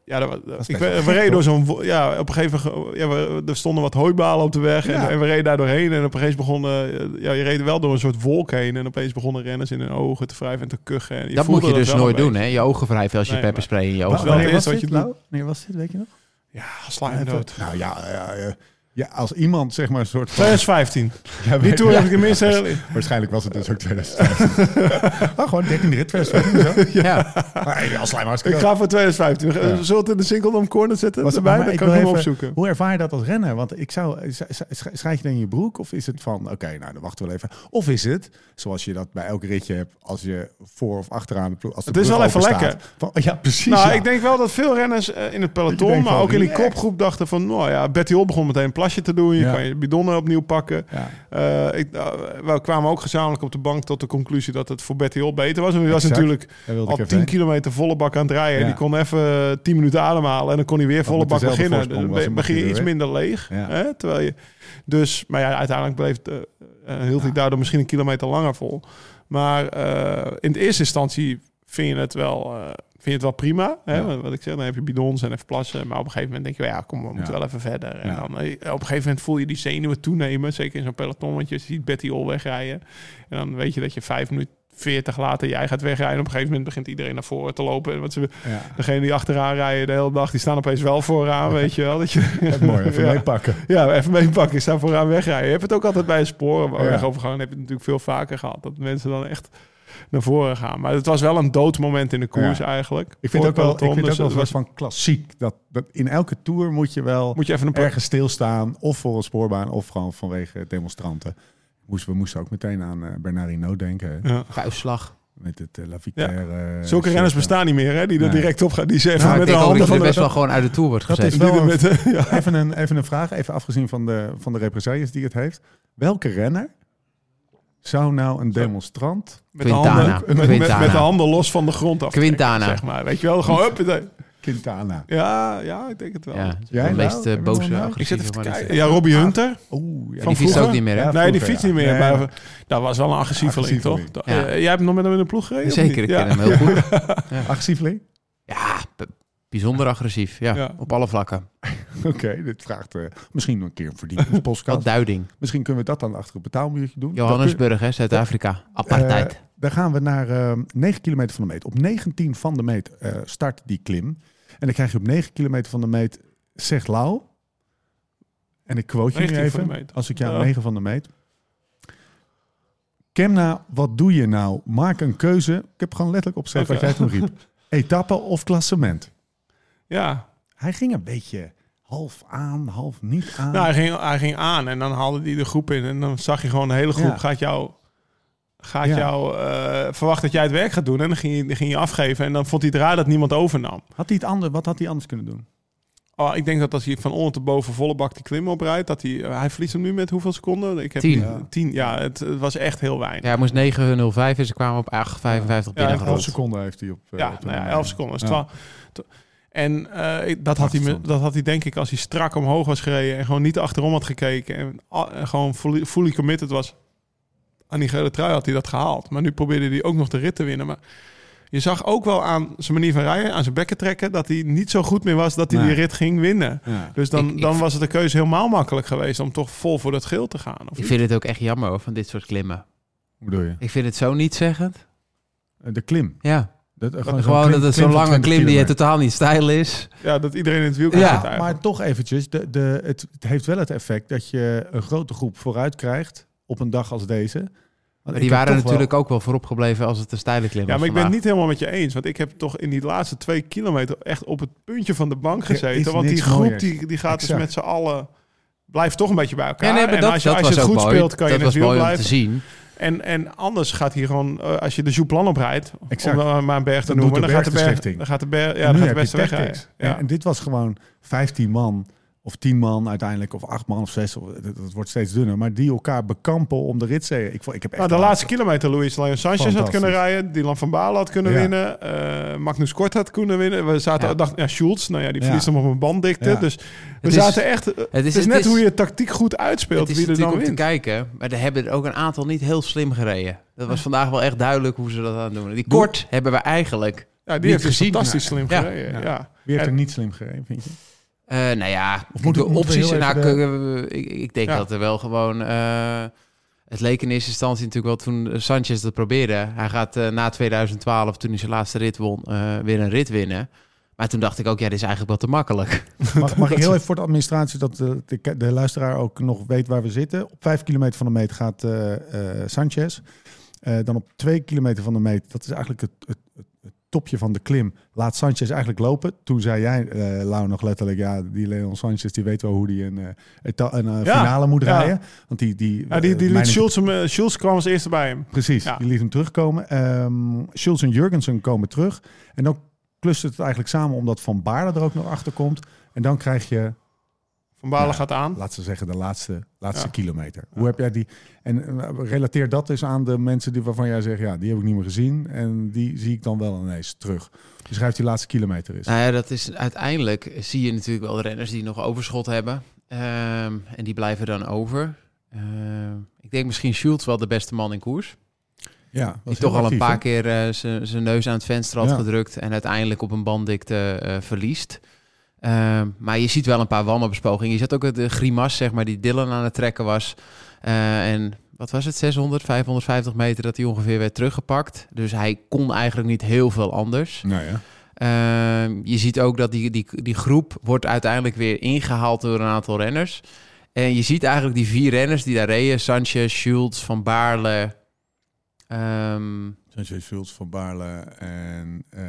ja, dat was, ik, we, reden door zo'n, ja, op een gegeven moment, ja, we, er stonden wat hooibalen op de weg Ja. en, en we reden daar doorheen en opeens begonnen, eh, ja, je reed wel door een soort wolk heen en opeens begonnen renners in hun ogen te wrijven en te kuchen. En je dat moet je dus nooit een doen, hè? Je ogen wrijven als je Nee, pepperspray in je ogen wanneer was wat dit, je doet. Lau? Wanneer was dit, weet je nog? Ja, sla je dood. Nou ja, ja, ja, ja, als iemand zeg maar een soort van... 2015. Ja, Die tour ja, heb ik tenminste... heel- Waarschijnlijk was het dus ook 2015. oh, gewoon 13 rit 2015 zo. Ja. Maar als slijm Ik ga voor 2015. We- Ja. Zullen we het in de single corner zetten? Was erbij? maar Dan ik kan ik hem opzoeken. Hoe ervaar je dat als renner? Want ik zou, sch- sch- schrijf je dan in je broek? Of is het van, oké, nou dan wachten we wel even. Of is het, zoals je dat bij elk ritje hebt, als je voor of achteraan de ploeg... Als de Het is wel even lekker. Van, ja, precies. Nou, ik denk wel dat veel renners eh, in het peloton, maar ook in die kopgroep dachten van, nou ja, Betty Hol begon meteen een plasje te doen. Je Ja. kan je bidonnen opnieuw pakken. Ja. Eh, ik, nou, we kwamen ook gezamenlijk op de bank tot de conclusie dat het voor Betty Hol beter was. En die was natuurlijk al ik even 10 heen. kilometer volle bak aan het rijden. Die kon even 10 minuten ademhalen en dan kon hij weer volle bak beginnen. Dan be- begin je iets weer minder leeg. Hè? Terwijl je, dus, maar ja, uiteindelijk bleef eh, eh, hield hij daardoor misschien een kilometer langer vol. Maar eh, in de eerste instantie vind je het wel, eh, je het wel prima. Hè? Ja. Wat- ik zeg, dan heb je bidons en even plassen. Maar op een gegeven moment denk je, ja, kom, we moeten Ja. wel even verder. En Ja. dan eh, op een gegeven moment voel je die zenuwen toenemen. Zeker in zo'n peloton, want je ziet Betty Ol wegrijden. En dan weet je dat je vijf minuten, veertig later jij gaat wegrijden. En op een gegeven moment begint iedereen naar voren te lopen. En wat ze, Ja. degene die achteraan rijden de hele dag, die staan opeens wel vooraan, weet je wel. Dat je, Even mooi, even Ja. meepakken. ja, even meepakken. Ik sta vooraan wegrijden. Je hebt het ook altijd bij een sporen. Ja. Wegovergang heb je het natuurlijk veel vaker gehad. Dat mensen dan echt naar voren gaan. Maar het was wel een doodmoment in de koers Ja. eigenlijk. Ik vind ook wel, ik vind Dus ook wel soort van klassiek. Dat, dat in elke tour moet je wel Moet je even een paar... ergens stilstaan. Of voor een spoorbaan, of gewoon vanwege demonstranten. Moesten, we moesten ook meteen aan eh Bernard Hinault denken. Ja. Vuistslag. Met het uh, La Vitaire. eh, Zulke renners bestaan niet meer, hè? Die er Nee. direct op gaan. Die ze even Nou, ik met de handen dat van de... best wel gewoon uit de Tour wordt Dat gezet. is die wel een- ja. Even een, even een vraag, even afgezien van de, van de represailles die het heeft. Welke renner zou nou een demonstrant... Met de, handen, met, met, Quintana. met de handen los van de grond af. Quintana. Zeg maar. Weet je wel, gewoon up. Quintana. Ja, ja, ik denk het wel. Ja, Jij, de nou? meest eh, boze? Ik zit even te kijken. Ja, Robbie Hunter. Oeh, ja. Die fietst vroeger? ook niet meer, hè? Ja, nee, die fiets ja. niet meer. Nee, Maar dat was wel een agressieveling, toch? Ja. Eh, jij hebt nog met hem in de ploeg gereden? of Zeker, ik Ja. ken hem heel goed. Agressieveling? Bijzonder agressief. Ja, Ja. op alle vlakken. Oké, dit vraagt eh, misschien nog een keer een Wat verdiepingspodcast. duiding. misschien kunnen we dat dan achter het betaalmuurtje doen. Johannesburg, hè, Zuid-Afrika. Apartheid. Eh, daar gaan we naar eh 9 kilometer van de meet. Op 19 van de meet eh, start die klim. En dan krijg je op 9 kilometer van de meet, zegt Lau. En ik quote je nu 19 van even, de meet. als ik jou Ja. 9 van de meet. Kemna, wat doe je nou? Maak een keuze. Ik heb gewoon letterlijk opgeschreven wat jij toen riep. Etappe of klassement? Ja. Hij ging een beetje half aan, half niet aan. Nou, hij ging, hij ging aan en dan haalde hij de groep in. En dan zag je gewoon de hele groep Ja. gaat jou, gaat Ja. jou eh, verwachten dat jij het werk gaat doen. En dan ging, je, dan ging je afgeven. En dan vond hij het raar dat niemand overnam. had hij het ander, wat had hij anders kunnen doen? Oh, ik denk dat als hij van onder tot boven volle bak die klim oprijdt, dat hij, hij verliest hem nu met hoeveel seconden? Ik heb Tien. Ja, tien, ja het, het was echt heel weinig. Ja, hij moest 9.05 en ze kwamen op 8.55 Ja, binnen 11 gerold. seconden heeft hij op. eh, Ja, op nou ja, nummer. 11 seconden. is Ja. 12. To- En eh, dat, had hij, me- dat had hij denk ik als hij strak omhoog was gereden en gewoon niet achterom had gekeken en, gewoon fully, fully committed was aan die gele trui, had hij dat gehaald. Maar nu probeerde hij ook nog de rit te winnen. Maar je zag ook wel aan zijn manier van rijden, aan zijn bekken trekken, dat hij niet zo goed meer was dat hij Nee. die rit ging winnen. Ja. Dus dan, Ik- ik- dan was het de keuze helemaal makkelijk geweest om toch vol voor dat geel te gaan. Of Ik niet? vind het ook echt jammer hoor, van dit soort klimmen. Hoe bedoel je? Ik vind het zo nietzeggend. Eh, De klim. Ja, Dat, eh, gewoon, klim- dat het zo'n lange 20 klim die kilometer. totaal niet stijl is. Ja, dat iedereen in het wiel kan Ja, zitten. Maar toch eventjes, de, de, het, het heeft wel het effect dat je een grote groep vooruit krijgt op een dag als deze. Want die waren natuurlijk wel- ook wel voorop gebleven als het een steile klim Ja, was maar ik ben het niet helemaal met je eens. Want ik heb toch in die laatste twee kilometer echt op het puntje van de bank gezeten. Want die groep die, die gaat dus met z'n allen... Blijft toch een beetje bij elkaar. Ja, nee, en dat, als je, dat als je was het ook goed mooi. speelt, kan je dat het was wiel mooi om te blijven. zien. En, en anders gaat hij gewoon... eh, als je de Jouplan oprijdt, Exact. om maar een berg te Dan noemen... doet de Dan gaat de berg dan gaat de berg, ja, dan gaat de beste tactics. Ja. En, en dit was gewoon 15 man of 10 man uiteindelijk, of 8 man of 6. Of, het, het wordt steeds dunner, maar die elkaar bekampen om de ritzee. Ik, ik heb echt Nou, de laatste kilometer Luis Leon Sanchez had kunnen rijden. Dylan van Baalen had kunnen Ja. winnen. eh, Magnus Kort had kunnen winnen. We zaten, Ja. dachten, ja, Schulz, nou ja, die Ja. verliest hem op een banddikte. Ja. Dus we Het is- zaten echt... Het het is, het net is- hoe je tactiek goed uitspeelt, Het is wie er dan natuurlijk om te wint. kijken, maar er hebben er ook een aantal niet heel slim gereden. Dat was vandaag wel echt duidelijk hoe ze dat aan doen. Die kort hebben we eigenlijk. Ja, die Niet heeft gezien. fantastisch slim gereden. Ja. Ja. Wie heeft er niet slim gereden, vind je? Eh nou ja, Of moet- de moeten we opties. Nou, even ik, ik denk Ja. dat er wel gewoon. eh, het leek in eerste instantie natuurlijk wel toen Sanchez dat probeerde. Hij gaat eh, na 2012, toen hij zijn laatste rit won, eh, weer een rit winnen. Maar toen dacht ik ook, ja, dit is eigenlijk wel te makkelijk. Mag, mag ik heel even voor de administratie, dat de, de, de luisteraar ook nog weet waar we zitten. Op 5 kilometer van de meet gaat eh, eh, Sanchez. Eh, dan op 2 kilometer van de meet, dat is eigenlijk het, het topje van de klim. Laat Sanchez eigenlijk lopen. Toen zei jij, eh Lau, nog letterlijk, ja, die Leon Sanchez, die weet wel hoe die een, eh, een eh, Ja, finale moet ja. rijden. Want die, die, Ja, die, die liet hem, kwam als eerste bij hem. Precies, Ja. die liet hem terugkomen. Schulz en Jurgensen komen terug. En dan klust het eigenlijk samen omdat Van Baarle er ook nog achter komt. En dan krijg je Van Balen Ja. gaat aan. laten we zeggen, de laatste, laatste Ja. kilometer. Hoe heb jij die? En eh, relateer dat dus aan de mensen die waarvan jij zegt, ja, die heb ik niet meer gezien. En die zie ik dan wel ineens terug. Dus schrijf die laatste kilometer is. Nou ja, dat is uiteindelijk zie je natuurlijk wel renners die nog overschot hebben. Ehm, en die blijven dan over. Ehm, ik denk misschien Schultz wel de beste man in koers. ja, Die toch al een paar keer eh, zijn neus aan het venster had Ja. gedrukt. En uiteindelijk op een banddikte eh, verliest. Ehm, maar je ziet wel een paar wandelbespogingen. Je zat ook de grimas, zeg maar, die Dylan aan het trekken was. Eh, en wat was het, 600, 550 meter dat hij ongeveer werd teruggepakt. Dus hij kon eigenlijk niet heel veel anders. Nou ja. Ehm, je ziet ook dat die, die, die groep wordt uiteindelijk weer ingehaald door een aantal renners. En je ziet eigenlijk die vier renners die daar reden. Sanchez, Schultz, Van Baarle. ehm, Sanchez, Schultz, Van Baarle en eh,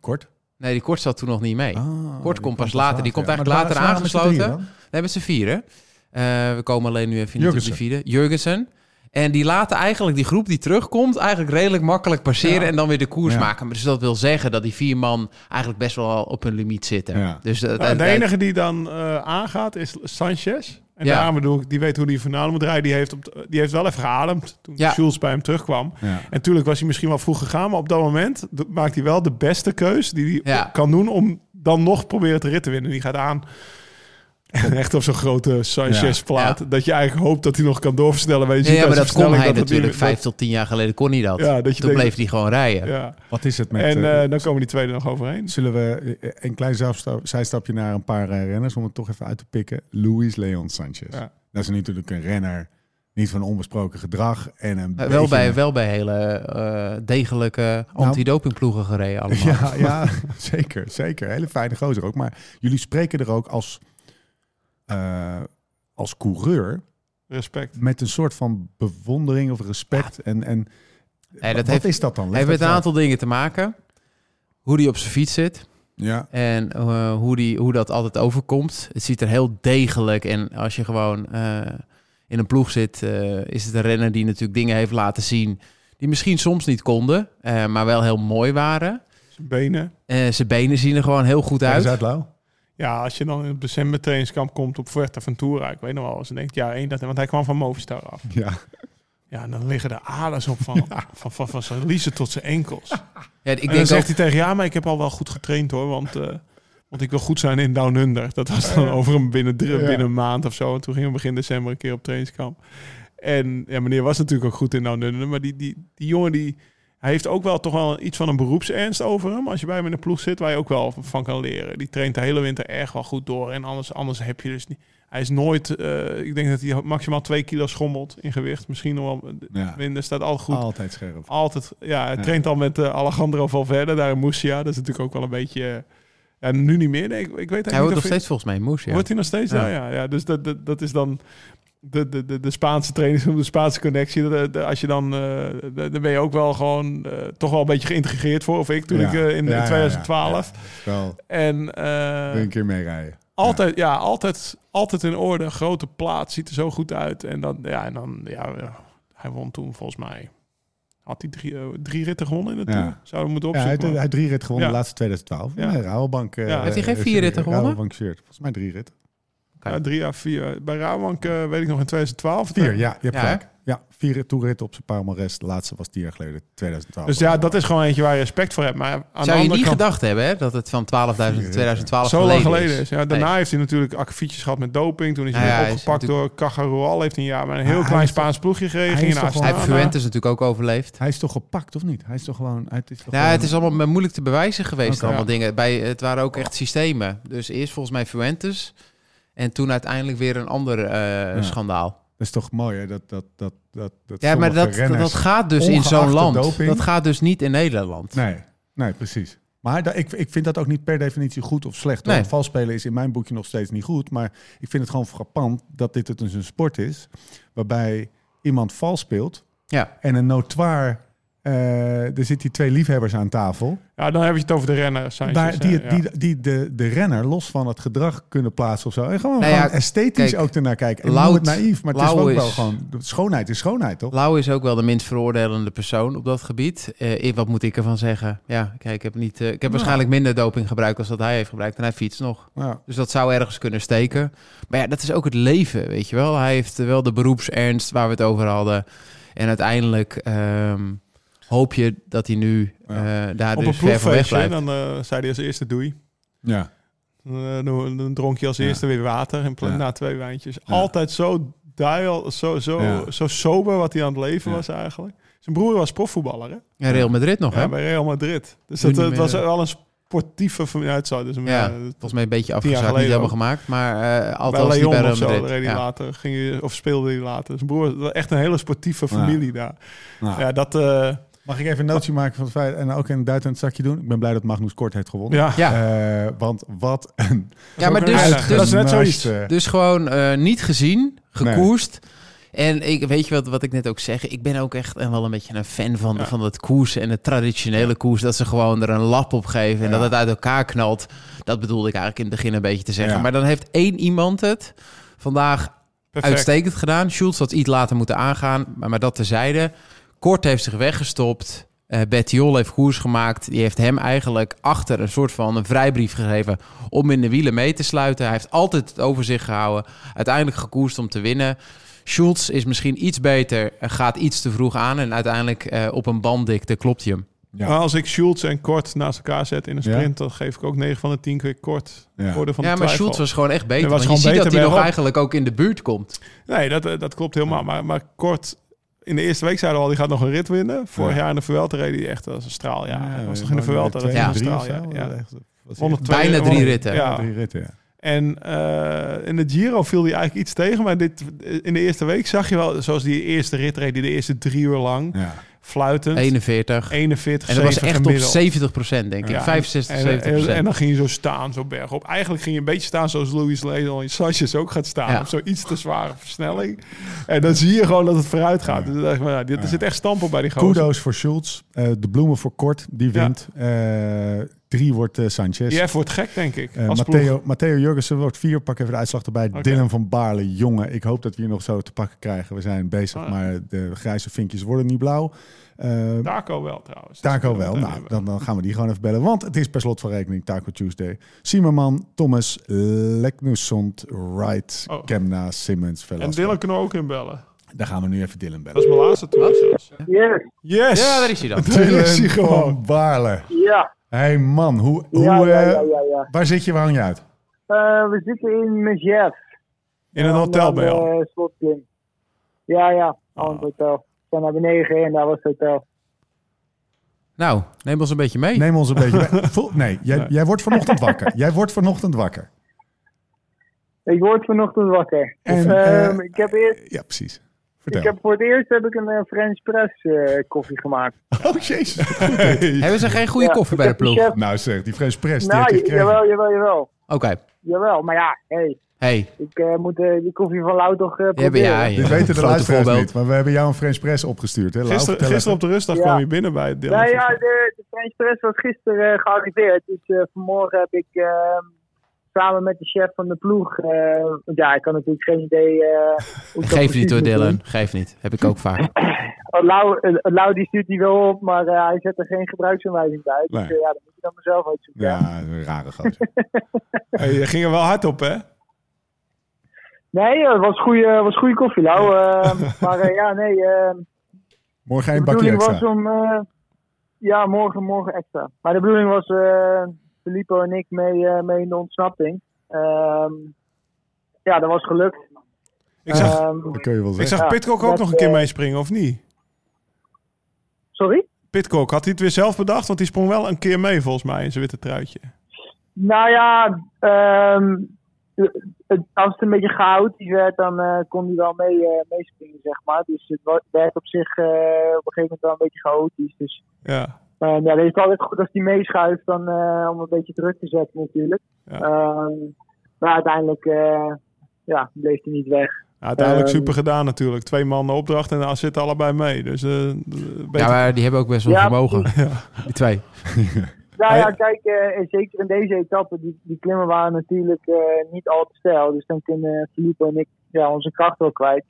Kort. Nee, die Kort zat toen nog niet mee. Ah, Kort komt pas later. Die komt ja. eigenlijk later z'n aangesloten. Nee, met z'n vieren. Eh, we komen alleen nu even die Jurgensen. vierde. Jurgensen. En die laten eigenlijk die groep die terugkomt... eigenlijk redelijk makkelijk passeren Ja. en dan weer de koers Ja. maken. Maar Dus dat wil zeggen dat die vier man eigenlijk best wel op hun limiet zitten. Ja. Dus dat, Nou, de dat- enige die dan eh, aangaat is Sanchez. En Ja. daarom bedoel ik, die weet hoe die finale moet rijden. Die heeft, op die heeft wel even geademd toen Ja. Schulz bij hem terugkwam. Ja. En natuurlijk was hij misschien wel vroeg gegaan. Maar op dat moment maakt hij wel de beste keus die hij Ja. kan doen om dan nog proberen te winnen. Die gaat aan. Echt op zo'n grote Sanchez-plaat. Ja. Dat je eigenlijk hoopt dat hij nog kan doorversnellen. Maar je Ja, ziet ja, aan maar dat kon hij dat het natuurlijk. Vijf tot tien jaar geleden kon hij dat. Ja, dat je Toen denkt- bleef hij gewoon rijden. Ja. Wat is het met... En eh, eh, dan komen die twee er nog overheen. Zullen we eh, een klein zijstapje naar een paar renners om het toch even uit te pikken? Luis Leon Sanchez. Ja. Dat is natuurlijk een renner, niet van onbesproken gedrag en een Wel beetje- bij, wel bij hele eh, degelijke antidopingploegen gereden allemaal. Ja, ja zeker, zeker. Hele fijne gozer ook. Maar jullie spreken er ook als, eh, als coureur Respect. met een soort van bewondering of respect. En, en Nee, dat wat heeft- is dat dan? Leg Hij heeft met een uit. aantal dingen te maken. Hoe die op zijn fiets zit. Ja, En eh, hoe, die, hoe dat altijd overkomt. Het ziet er heel degelijk. En als je gewoon eh, in een ploeg zit, eh, is het een renner die natuurlijk dingen heeft laten zien. Die misschien soms niet konden, eh, maar wel heel mooi waren. Zijn benen. Eh, zijn benen zien er gewoon heel goed uit. Zuidlauw. Ja, als je dan in het december trainingskamp komt op Fuerteventura. Ik weet nog wel eens. Dan denk je, ja, één dat... Want hij kwam van Movistar af. Ja. Ja, en dan liggen er aders op van, van, van, van zijn liezen tot zijn enkels. Ja, ik en dan denk zegt ook, hij tegen, ja, maar ik heb al wel goed getraind hoor, want, eh, want ik wil goed zijn in Down Under. Dat was dan over een binnen, drie- Ja. binnen een maand of zo. En toen gingen we begin december een keer op trainingskamp. En ja, meneer was natuurlijk ook goed in Down Under, maar die, die, die jongen die... Hij heeft ook wel toch wel iets van een beroepsernst over hem. Als je bij hem in de ploeg zit, waar je ook wel van kan leren. Die traint de hele winter erg wel goed door. En anders, anders heb je dus niet... Hij is nooit... eh, ik denk dat hij maximaal twee kilo schommelt in gewicht. Misschien nog wel Ja. minder. Staat altijd goed. Altijd scherp. Altijd, ja, hij Ja. traint al met eh, Alejandro Valverde daar in Murcia. Dat is natuurlijk ook wel een beetje... eh, ja, nu niet meer. Nee, ik, ik weet eigenlijk hij wordt nog steeds volgens mij in moes. Ja. Wordt hij nog steeds? Ja, Ja. ja, ja. Dus dat, dat, dat is dan de, de, de, de Spaanse training, de Spaanse connectie. Dat, dat- als je dan, eh, dan ben je ook wel gewoon eh, toch wel een beetje geïntegreerd voor. Of ik toen Ja. ik eh, in, Ja, ja, ja. 2012. Wel En eh, een keer meerijden. altijd, ja. altijd, altijd in orde. Grote plaat ziet er zo goed uit. En dan, ja, en dan, ja, ja, hij won toen volgens mij. Had hij drie, eh, drie ritten gewonnen in het Ja. Tour? Zouden we moeten Ja, hij opzoeken. heeft, hij heeft drie ritten gewonnen Ja. de laatste 2012. Ja. Ja. Rabobank. eh, Ja. Heeft hij geen eh, vier ritten gewonnen? Rabobank shirt. Volgens mij drie ritten. Ja, drie à vier. Bij Rabank eh, weet ik nog in 2012. Vier, ja. Je hebt Ja, gelijk. Ja, vier toerritten op zijn Palmares. De laatste was tien jaar geleden, 2012. Dus ja, dat is gewoon eentje waar je respect voor hebt. Maar aan de Zou je niet kant, gedacht hebben hè, dat het van 12.000 tot 2012 zo lang geleden, is? is. Ja, daarna Nee. heeft hij natuurlijk akkefietjes gehad met doping. Toen is hij Ja, weer ja, hij is opgepakt door Cajarual. Heeft hij een jaar met een heel klein Spaans ploegje gereden. hij is toch Hij heeft. Fuentes natuurlijk ook overleefd. Hij is toch gepakt, of niet? Hij is toch gewoon... Het is toch Ja, gewoon- het is allemaal moeilijk te bewijzen geweest, allemaal Ja. dingen. Bij, het waren ook echt systemen. Dus eerst volgens mij Fuentes en toen uiteindelijk weer een ander eh, schandaal. Dat is toch mooi, hè? Dat, dat, dat, dat, dat Ja, maar dat, dat gaat dus in zo'n land. doping- Dat gaat dus niet in Nederland. Nee, nee, precies. Maar ik, ik vind dat ook niet per definitie goed of slecht. Nee. Want Valspelen is in mijn boekje nog steeds niet goed. Maar ik vind het gewoon frappant dat dit het dus een sport is... waarbij iemand vals speelt Ja. en een notoire... eh, er zitten die twee liefhebbers aan tafel. Ja, dan heb je het over de renner. Die, ja. die, die de, de renner los van het gedrag kunnen plaatsen of zo. En gewoon, Nou ja, gewoon esthetisch kijk, ook ernaar kijken. En het naïef, maar het is Lau ook wel gewoon... Schoonheid is schoonheid, toch? Lau is ook wel de minst veroordelende persoon op dat gebied. Eh, ik- wat moet ik ervan zeggen? Ja, kijk, ik heb, niet, eh, ik heb waarschijnlijk minder doping gebruikt als dat hij heeft gebruikt. En hij fietst nog. Ja. Dus dat zou ergens kunnen steken. Maar ja, dat is ook het leven, weet je wel. Hij heeft wel de beroepsernst waar we het over hadden. En uiteindelijk ehm, hoop je dat hij nu eh, daar Op dus een ver van weg blijft. dan eh, zei hij als eerste doei. ja. Dan, dan, dan dronk je als Ja. eerste weer water in plaats Ja. na twee wijntjes. Ja. Altijd zo dial, zo, zo, Ja. zo sober wat hij aan het leven Ja. was eigenlijk. Zijn broer was profvoetballer, hè? Ja, Real Madrid nog, hè? Ja, bij Real Madrid. Dus Doe dat, het was wel een sportieve familie uit zo. Dus Ja, ja, Volgens mij een beetje afgezakt, niet helemaal gemaakt. Maar eh bij altijd als hij bij Leon Real of zo reed Ja. later, ging je, of speelde hij later. Zijn broer, was echt een hele sportieve familie daar. Nou, Ja, dat... eh, Mag ik even een nootje maken van het feit... en ook een duit in het zakje doen? Ik ben blij dat Magnus Kort heeft gewonnen. ja. Ja. Eh, want wat een... Ja, maar dus, dus, Dat is net zoiets. Dus gewoon eh, niet gezien, gekoerst. En ik, weet je wat, wat ik net ook zeg? Ik ben ook echt en wel een beetje een fan van, Ja. van het koers en het traditionele koers. Dat ze gewoon er een lap op geven en Ja. dat het uit elkaar knalt. Dat bedoelde ik eigenlijk in het begin een beetje te zeggen. Ja. Maar dan heeft één iemand het vandaag Perfect. uitstekend gedaan. Schultz had iets later moeten aangaan, maar, maar dat terzijde. Kort heeft zich weggestopt. Eh Bettiol heeft koers gemaakt. Die heeft hem eigenlijk achter een soort van een vrijbrief gegeven om in de wielen mee te sluiten. Hij heeft altijd het over zich gehouden. Uiteindelijk gekoerst om te winnen. Schultz is misschien iets beter, gaat iets te vroeg aan en uiteindelijk eh, op een banddikte klopt hij hem. Ja. Maar als ik Schultz en Kort naast elkaar zet in een Ja. sprint, dan geef ik ook 9 van de 10 keer Kort. Ja. Van ja, de maar twijfel. Schultz was gewoon echt beter. Was want je ziet dat hij nog eigenlijk ook in de buurt komt. Nee, dat, eh, dat klopt helemaal. Maar, maar Kort, in de eerste week zeiden we al, die gaat nog een rit winnen. Vorig Ja. jaar in de Vuelta reed hij echt als een straal. Ja, was toch in de Vuelta, dat een drie straal. of Ja, zo, ja. echt, was Won echt- twee- Bijna drie ritten. Ja. Drie ritten, ja. En eh, in de Giro viel hij eigenlijk iets tegen. Maar dit, in de eerste week zag je wel, zoals die eerste rit reed, die de eerste drie uur lang, Ja. Fluitend. 41. 41, En dat was 7 echt op gemiddeld. 70 procent, denk ik. Ja, 65, en, 70 en, procent. en dan ging je zo staan, zo bergop. Eigenlijk ging je een beetje staan zoals Louis Ledel in Sanchez ook gaat staan. Ja. Op zo'n iets te zware versnelling. En dan zie je gewoon dat het vooruit gaat. Dus dacht ik, ja, dit, er zit echt stamp op bij die gozer. Kudos voor Schultz. Eh, de bloemen voor Kort, die Ja. wint. Drie wordt eh, Sanchez. F wordt gek, denk ik. Eh, als Matteo, Matteo Jurgensen wordt vier. Pak even de uitslag erbij. Dylan van Baarle, jongen. Ik hoop dat we hier nog zo te pakken krijgen. We zijn bezig, Oh ja. maar de grijze vinkjes worden niet blauw. Ploeg. Taco wel, trouwens. Taco Dat wel. Nou, dan, dan gaan we die gewoon even bellen. Want het is per slot van rekening Taco Tuesday. Simerman, Thomas, Leknusond, Wright, Oh. Kemna, Simmons, hebben. En Velasco. Dylan kunnen we ook inbellen. Daar gaan we nu even Dylan Dat bellen. is mijn laatste tour zelfs. Yes, Yes! Ja, daar is hij dan. Daar is hij Dylan gewoon. van Baarle. ja. Hey man, hoe, hoe, Ja, ja, eh, ja, ja, ja. waar zit je? Waar hang je uit? Eh, we zitten in Megève. In een hotel je al. Uh, slotklim. Ja, ja, al een hotel. We zijn naar beneden en daar was het hotel. Nou, neem ons een beetje mee. Neem ons een beetje mee. Nee, jij, jij wordt vanochtend wakker. Jij wordt vanochtend wakker. Ik word vanochtend wakker. En, eh, ik, heb eerst, Ja, precies. Ik heb voor het eerst heb ik een eh, French press eh, koffie gemaakt. Oh, jezus. Hebben ze geen goede Ja, koffie ik bij de heb ploeg? chef- nou zeg, die French Press, die Nou, heb je j- gekregen. jawel, jawel, jawel. Oké. Jawel, maar ja, hey, Hey. ik eh, moet die koffie van Lau toch eh, proberen. ja, je Dit weten de luisteraars niet, maar we hebben jou een French Press opgestuurd. Hè? Lau, Gisteren, op de rustdag Ja. kwam je binnen bij het Dylan. Nou ja, de, de French press was gisteren eh, gearriveerd. Dus eh, vanmorgen heb ik ehm, samen met de chef van de ploeg... eh, want ja, ik had natuurlijk geen idee... eh, hoe ik dat Geef niet hoor, doen. Dylan. Geef niet. Heb ik ook vaak. Oh, Lau, eh, Lau die stuurt die wel op, maar eh, hij zet er geen gebruiksaanwijzing bij. Dus Nee. eh, ja, dat moet je dan mezelf uitzoeken. Ja. Een rare gozer. Hey, je ging er wel hard op, hè? Nee, eh, het was goede was goede koffie, Lau. eh, maar eh, ja, nee, eh, Morgen een bakje bedoeling extra. was om... eh, ja, morgen, morgen extra. Maar de bedoeling was eh Filippo en ik mee, eh, mee in de ontsnapping. Ehm, ja, dat was gelukt. Ik zag, Dat kun je wel ik zeggen. zag ja, Pitcock ook dat, nog een keer eh, meespringen, of niet? sorry? Pitcock, had hij het weer zelf bedacht? Want die sprong wel een keer mee, volgens mij, in zijn witte truitje. Nou ja, ehm, het- als het een beetje chaotisch werd, dan eh, kon hij wel mee, eh, meespringen, zeg maar. Dus het werd op zich eh, op een gegeven moment wel een beetje chaotisch. Dus Ja. Eh, ja, dan is het altijd goed als hij meeschuift dan, eh, om een beetje druk te zetten natuurlijk. Ja. Ehm, maar uiteindelijk eh, ja, bleef hij niet weg. Ja, uiteindelijk Ehm, super gedaan natuurlijk. Twee mannen opdracht en dan zitten allebei mee. Dus eh. Ja, maar die hebben ook best wel Ja, vermogen. Die twee. Nou Hij- ja, kijk, eh, zeker in deze etappe, die, die klimmen waren natuurlijk eh, niet al te stijl. Dus dan kunnen Filippo en ik ja, onze kracht wel kwijt.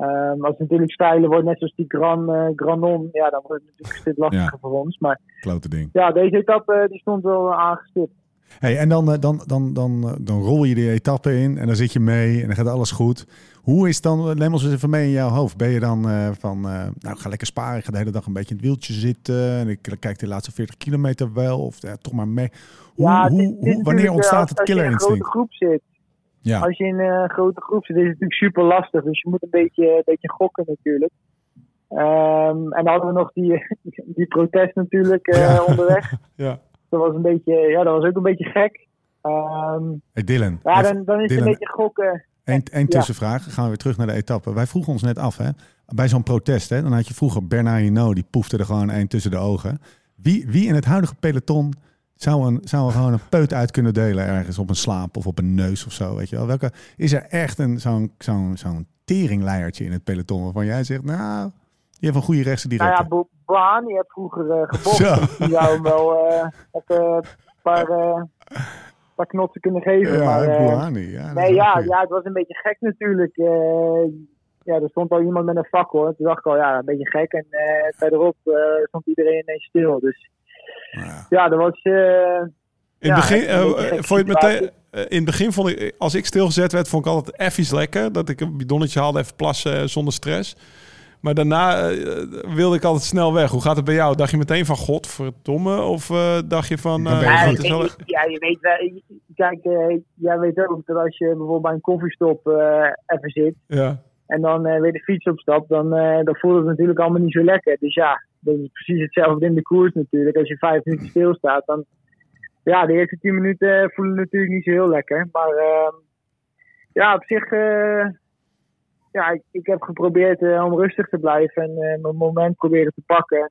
Ehm, als het natuurlijk steiler wordt, net zoals die Gran, eh, Granon, ja, dan wordt het natuurlijk een stuk lastiger Ja. voor ons. Maar Klote ding. ja, deze etappe eh, die stond wel aangestipt. Hey, en dan, eh, dan, dan, dan, dan rol je die etappe in en dan zit je mee en dan gaat alles goed. Hoe is dan, neem ons eens even mee in jouw hoofd. Ben je dan van, nou ga lekker sparen, ik ga de hele dag een beetje in het wieltje zitten en ik kijk de laatste 40 kilometer wel of eh, toch maar mee. Hoe, ja, wanneer ontstaat als- het Als je in een killerinstinct? grote groep zit, Ja, als je in een grote groep zit, is het natuurlijk super lastig. Dus je moet een beetje, een beetje gokken natuurlijk. Ehm, en dan hadden we nog die, die protest natuurlijk eh, Ja. onderweg. Ja. Dat was, een beetje, ja, dat was ook een beetje gek. Ehm, hey Dylan, ja, dan, dan is het een beetje gokken. één, één tussenvraag. Dan gaan we weer terug naar de etappe. Wij vroegen ons net af, hè, bij zo'n protest, hè, dan had je vroeger Bernard Hinault, die poefde er gewoon één tussen de ogen. Wie, wie in het huidige peloton zou, een, zou er gewoon een peut uit kunnen delen ergens op een slaap of op een neus of zo, weet je wel? Welke, is er echt een, zo'n, zo'n, zo'n teringleiertje in het peloton waarvan jij zegt, nou, je hebt een goede rechtse Nou directe. ja, Bo- Bohan, die heeft vroeger eh dus Die zou hem wel eh, even een paar, eh, paar knotsen kunnen geven. ja, maar, eh, ja, nee, ja, goed. ja, het was een beetje gek natuurlijk. Eh, ja, er stond al iemand met een fakkel. Toen dacht ik al, ja, een beetje gek. En eh verderop eh, stond iedereen ineens stil. Dus Ja. ja, dat was... eh, In Ja, begin, eh, vond je het meteen, eh, in het begin vond ik, als ik stilgezet werd, vond ik altijd effies lekker. Dat ik een bidonnetje haalde, even plassen zonder stress. Maar daarna eh, wilde ik altijd snel weg. Hoe gaat het bij jou? Dacht je meteen van godverdomme? Of eh, dacht je van... Eh, je Ja, goed. ik- ja, je weet wel. Kijk, jij weet ook dat als je bijvoorbeeld bij een koffiestop eh, even zit ja. en dan eh, weer de fiets opstapt, dan, eh, dan voelt het natuurlijk allemaal niet zo lekker. Dus ja, dat is precies hetzelfde in de koers natuurlijk. Als je vijf minuten stilstaat, dan. Ja, de eerste tien minuten voelen natuurlijk niet zo heel lekker. Maar ehm, ja, op zich. eh, ja, ik, ik heb geprobeerd eh, om rustig te blijven en eh, mijn moment proberen te pakken.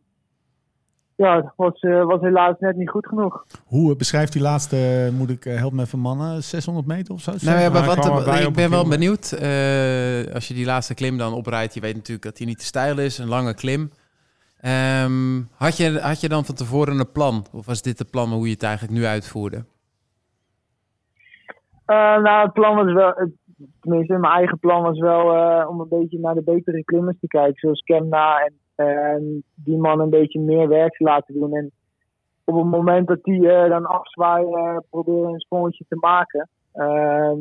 Ja, het was, eh, was helaas net niet goed genoeg. Hoe beschrijft die laatste, moet ik, help me even mannen, 600 meter of zo? Nou ja, maar wat, kwam erbij ik ben wel benieuwd. eh, als je die laatste klim dan oprijdt, je weet natuurlijk dat die niet te stijl is, een lange klim. Ehm, had, je, had je dan van tevoren een plan? Of was dit het plan hoe je het eigenlijk nu uitvoerde? Eh, nou, het plan was wel, het- tenminste, mijn eigen plan was wel eh, om een beetje naar de betere klimmers te kijken, zoals Kemna en en die man een beetje meer werk te laten doen. En op het moment dat die eh, dan afzwaaien, proberen een sprongetje te maken. Ehm,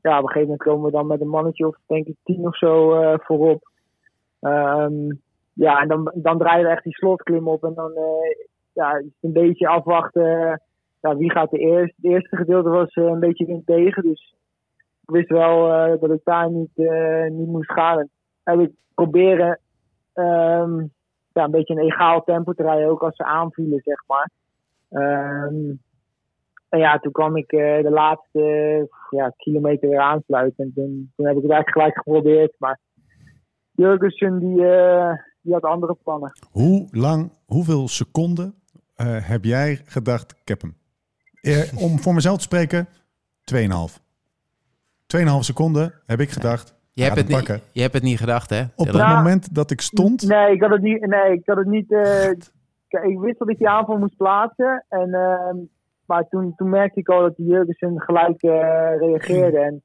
ja, op een gegeven moment komen we dan met een mannetje of denk ik tien of zo voorop. Ehm, ja, en dan, dan draaien we echt die slotklim op en dan eh, ja, is het een beetje afwachten ja, wie gaat er eerst? Het eerste gedeelte was eh, een beetje wind tegen, dus ik wist wel eh, dat ik daar niet, eh, niet moest gaan. En ik proberen ehm, ja, een beetje een egaal tempo te rijden, ook als ze aanvielen, zeg maar. Ehm, en ja, toen kwam ik eh, de laatste ja, kilometer weer aansluiten. En toen, toen heb ik het eigenlijk gelijk geprobeerd, maar Jurgensen die, eh, die had andere plannen. Hoe lang, hoeveel seconden eh, heb jij gedacht, ik heb hem? Eh, om voor mezelf te spreken, 2,5. 2,5 seconden heb ik gedacht, Je, hebt het, niet, je hebt het niet gedacht, hè? op het Ja. moment dat ik stond... Nee, ik had het niet. Nee, ik had het niet. eh, ik wist dat ik die aanval moest plaatsen. En, ehm, maar toen, toen merkte ik al dat die Jurgensen gelijk eh, reageerde. En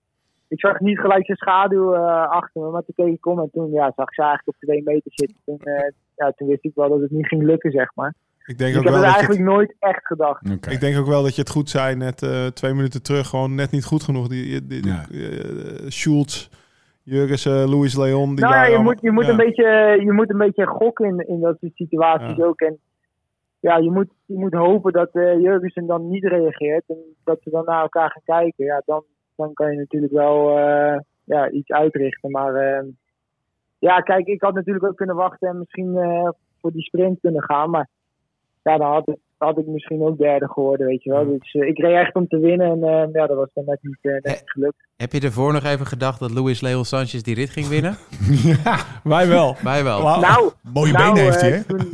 ik zag niet gelijk zijn schaduw eh, achter me. Maar toen keek ik om en toen ja, zag ik ze eigenlijk op twee meter zitten. Toen, eh, ja, toen wist ik wel dat het niet ging lukken, zeg maar. Ik denk Dus ook ik heb wel het dat je het- eigenlijk nooit echt gedacht. Ik denk ook wel dat je het goed zei, net eh, twee minuten terug, gewoon net niet goed genoeg. Die, die, die, Ja. eh, Schultz, Jurgensen, Luis Leon, die nou ja, je allemaal- moet, je, moet ja. een beetje, je moet een beetje gokken in, in dat soort situaties Ja. ook. En ja, je moet, je moet hopen dat eh Jurgensen dan niet reageert. En dat ze dan naar elkaar gaan kijken. Ja, dan, dan kan je natuurlijk wel eh, ja, iets uitrichten. Maar eh, ja, kijk, ik had natuurlijk ook kunnen wachten en misschien eh, voor die sprint kunnen gaan. Maar ja, dan had ik, had ik misschien ook derde geworden, weet je wel. Dus eh, ik reed echt om te winnen. En eh, ja, dat was dan net niet, eh, net niet gelukt. Heb je ervoor nog even gedacht dat Luis Leon Sanchez die rit ging winnen? Wij wel. Wij wel. Wauw. Nou, Mooie nou, benen heeft hij, hè? toen-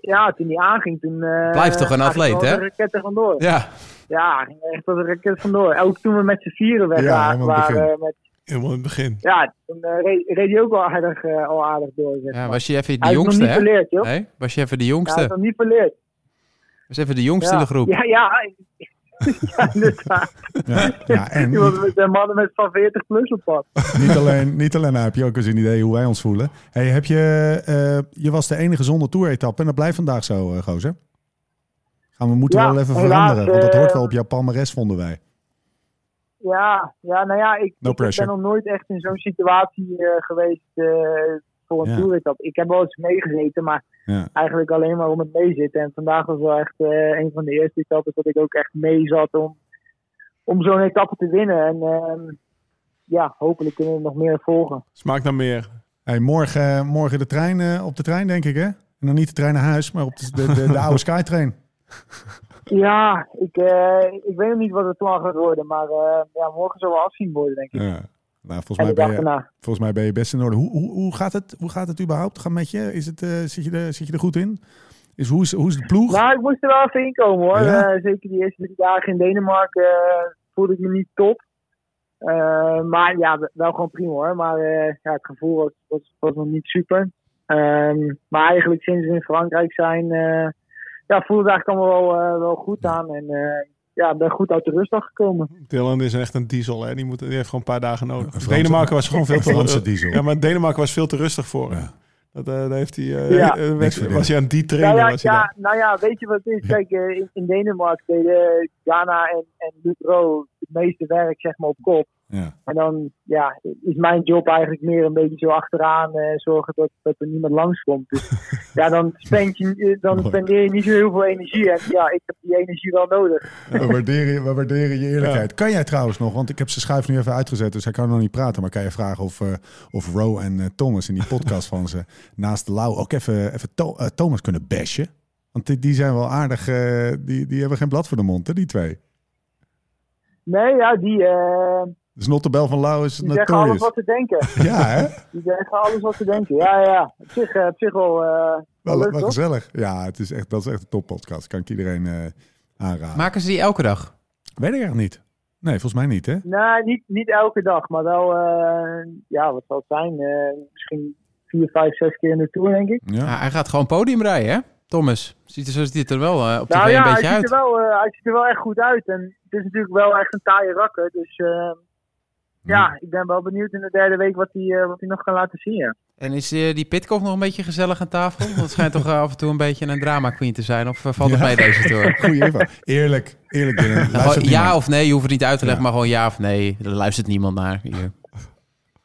ja, toen hij aanging, toen... eh, Blijft toch een atleet, hè? er vandoor. Ja, Ja, ging echt als een raket vandoor. Ook toen we met z'n vieren weg Ja, waren, helemaal in het waren met, Helemaal in het begin. ja, toen eh, reed, reed hij ook wel aardig, eh, al aardig door. Zeg ja was je even de hij is nog jongste, niet verleerd, joh. Hey? Was je even de Ja, hij jongste? is nog niet verleerd. Was even de jongste in Ja. de groep. Ja, ja. ja, inderdaad. Ja, ja, en met de mannen met van 40 plus op pad. niet alleen, niet alleen nou heb je ook eens een idee hoe wij ons voelen. Hey, heb je, eh, je was de enige zonder toeretappe en dat blijft vandaag zo, eh gozer. Gaan we moeten Ja, wel even veranderen, want dat eh, hoort wel op jouw palmares, vonden wij. Ja, ja, nou ja, ik, No ik pressure. ben nog nooit echt in zo'n situatie eh, geweest eh, voor een Ja. toeritap. Ik heb wel eens meegezeten, maar Ja. eigenlijk alleen maar om het meezitten. En vandaag was wel echt eh, een van de eerste etappes dat ik ook echt mee zat om, om zo'n etappe te winnen. En ehm, ja, hopelijk kunnen we nog meer volgen. Smaakt naar meer. Hey, morgen, morgen de trein, eh, op de trein, denk ik, hè? En dan niet de trein naar huis, maar op de, de, de, de oude Skytrain. Ja, ik, eh, ik weet nog niet wat het plan gaat worden, maar eh, ja, morgen zal wel afzien worden, denk ik. Ja. Nou, volgens, en mij ben je, volgens mij ben je best in orde. Hoe, hoe, hoe, gaat het, hoe gaat het überhaupt gaan met je? Is het, eh, zit, je er, zit je er goed in? Is, hoe, is, hoe is de ploeg? Nou, ik moest er wel even inkomen hoor. Ja? Eh, zeker die eerste drie dagen in Denemarken voelde ik me niet top. Maar ja, wel gewoon prima hoor. Maar ja, het gevoel was, was, was nog niet super. Ehm, maar eigenlijk sinds we in Frankrijk zijn, ja, voelde het eigenlijk allemaal wel, eh, wel goed aan. En eh, ja, ik ben goed uit de rustdag gekomen. Dylan is echt een diesel, hè? Die, moet, die heeft gewoon een paar dagen nodig. Franse- Denemarken was gewoon veel te diesel. Ja, maar Denemarken was veel te rustig voor. hem. Ja. Dat, eh, daar heeft hij, Ja. was hij aan die Nou trainen. ja, was hij ja, nou ja, weet je wat het is? Kijk, in, in Denemarken deden Ghana en, en Lucro het meeste werk zeg maar, op kop. Ja. En dan ja, is mijn job eigenlijk meer een beetje zo achteraan eh, zorgen dat, dat er niemand langskomt. Dus ja, dan, spend je, eh, dan spendeer je niet zo heel veel energie. En ja, ik heb die energie wel nodig. We waarderen, we waarderen je eerlijkheid. Kan jij trouwens nog, want ik heb zijn schuif nu even uitgezet, dus hij kan nog niet praten. Maar kan je vragen of, eh, of Ro en eh, Thomas in die podcast van ze naast Lau ook even, even To- Thomas kunnen bashen? Want die, die zijn wel aardig, die, die hebben geen blad voor de mond, hè, die twee. Nee, ja, die, Dus Nottebel van Lau is die zeggen alles wat ze denken. Ja, hè? Die zeggen alles wat ze denken. Ja, ja. Op zich, eh, op zich wel, eh, wel Wel, leuk, wel gezellig. Ja, het is echt, dat is echt een toppodcast. Kan ik iedereen eh, aanraden. Maken ze die elke dag? Weet ik echt niet. Nee, volgens mij niet, hè? Nee, niet, niet elke dag, maar wel, eh, ja, wat zal het zijn? Eh, misschien vier, vijf, zes keer in de tour, denk ik. Ja. Hij gaat gewoon podium rijden, hè? Thomas, ziet er, zo ziet het er wel eh, op tv Nou ja, een hij beetje ziet, uit. er wel, eh, hij ziet er wel echt goed uit. En het is natuurlijk wel echt een taaie rakker. Dus ja, ik ben wel benieuwd in de derde week wat hij, eh, wat hij nog kan laten zien. Ja. En is eh, die Pitcock nog een beetje gezellig aan tafel? Want het schijnt toch eh, af en toe een beetje een drama queen te zijn. Of valt het Ja. mee deze tour? Goeie info. Eerlijk, eerlijk. Gewoon Luistert ja niemand. of nee, je hoeft het niet uit te leggen, Ja. maar gewoon ja of nee. Er luistert niemand naar. Hier.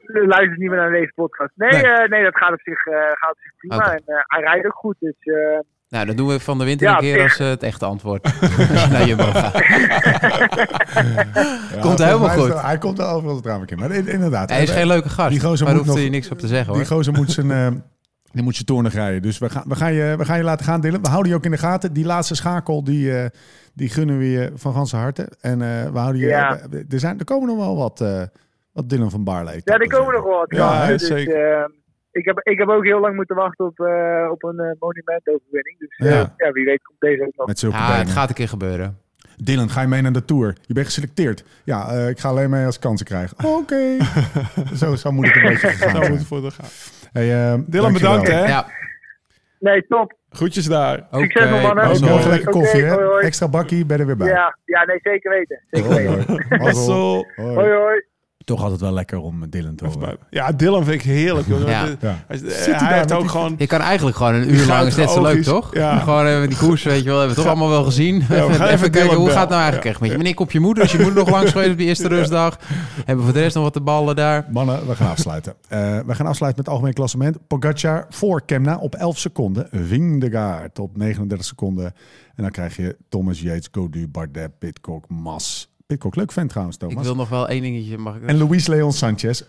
Luister niet meer naar deze podcast. Nee, Nee. nee. nee dat gaat op zich, eh, gaat op zich prima. En eh, hij rijdt ook goed. Dus eh, Nou, dan doen we van de winter Ja, een keer als eh, het echte antwoord. als je naar Jumbo gaat. Ja, Komt helemaal is goed. Hij komt wel overal het raam in. Maar in- inderdaad. Hij is geen leuke gast, die gozer maar moet hoeft hij niks op te zeggen Die hoor. gozer moet zijn, eh, die moet zijn toren nog rijden. Dus we gaan, we, gaan je, we gaan je laten gaan, Dylan. We houden je ook in de gaten. Die laatste schakel, die, eh, die gunnen we je van ganse harte. En eh, we houden je... Ja. Er, zijn, er komen nog wel wat, eh, wat Dylan van Barley. ja, er komen nog wel wat. Ja, dus, zeker. Ik, heb, ik heb ook heel lang moeten wachten op, eh, op een eh, monumentoverwinning. Dus eh, Ja. ja. wie weet komt deze ook nog. Met zulke Ja, benen. het gaat een keer gebeuren. Dylan, ga je mee naar de Tour? Je bent geselecteerd. Ja, eh, ik ga alleen mee als ik kansen krijg. Oké. zo, zo moet het een beetje gegaan Zo moet het voor de gaan. Hey, eh, Dylan, bedankt hè. Ja, Nee, top. Groetjes daar. Succes nog, eh, mannen. Ook nog lekker koffie, hè? hoi, hoi. Extra bakkie, ben er weer bij. Ja, ja, nee, zeker weten. Zeker Hoi, weten. Hoi. Hoi, hoi. Toch altijd wel lekker om Dylan te horen. Ja, Dylan vind ik heerlijk. Joh. Ja. Hij- Ja. hij- Zit hij hij daar heeft met ook die- gewoon... Je kan eigenlijk gewoon een uur lang, is net zo leuk toch? Ja. Gewoon even die koers, weet je wel, hebben we toch allemaal wel gezien. we even, gaan even kijken, Dylan hoe gaat het nou eigenlijk echt met je? Wanneer komt je moeder? Is je moeder nog langs geweest op die eerste rustdag? Hebben we voor de rest nog wat te ballen daar? Mannen, we gaan afsluiten. Eh, we gaan afsluiten met het algemeen klassement. Pogacar voor Kemna op 11 seconden. Vingegaard op 39 seconden. En dan krijg je Thomas Yates, Godu, Bardet, Pitcock, Mas. Pitcock, leuk vent trouwens, Ik Thomas. wil nog wel één dingetje, mag ik? En Luis Leon Sanchez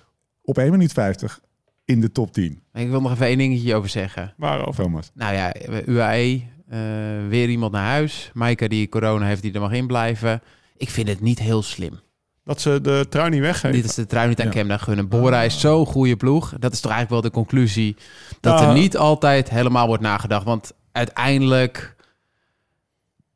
op 1 minuut 50 in de top 10. Ik wil nog even één dingetje over zeggen. Waarover? Thomas. Nou ja, UAE, eh, weer iemand naar huis. Maaike die corona heeft, die er mag in blijven. Ik vind het niet heel slim. Dat ze de trui niet weggeven. Dit is de trui niet aan Ja. Kemna gunnen. Bora is zo'n goede ploeg. Dat is toch eigenlijk wel de conclusie. Dat er niet altijd helemaal wordt nagedacht. Want uiteindelijk...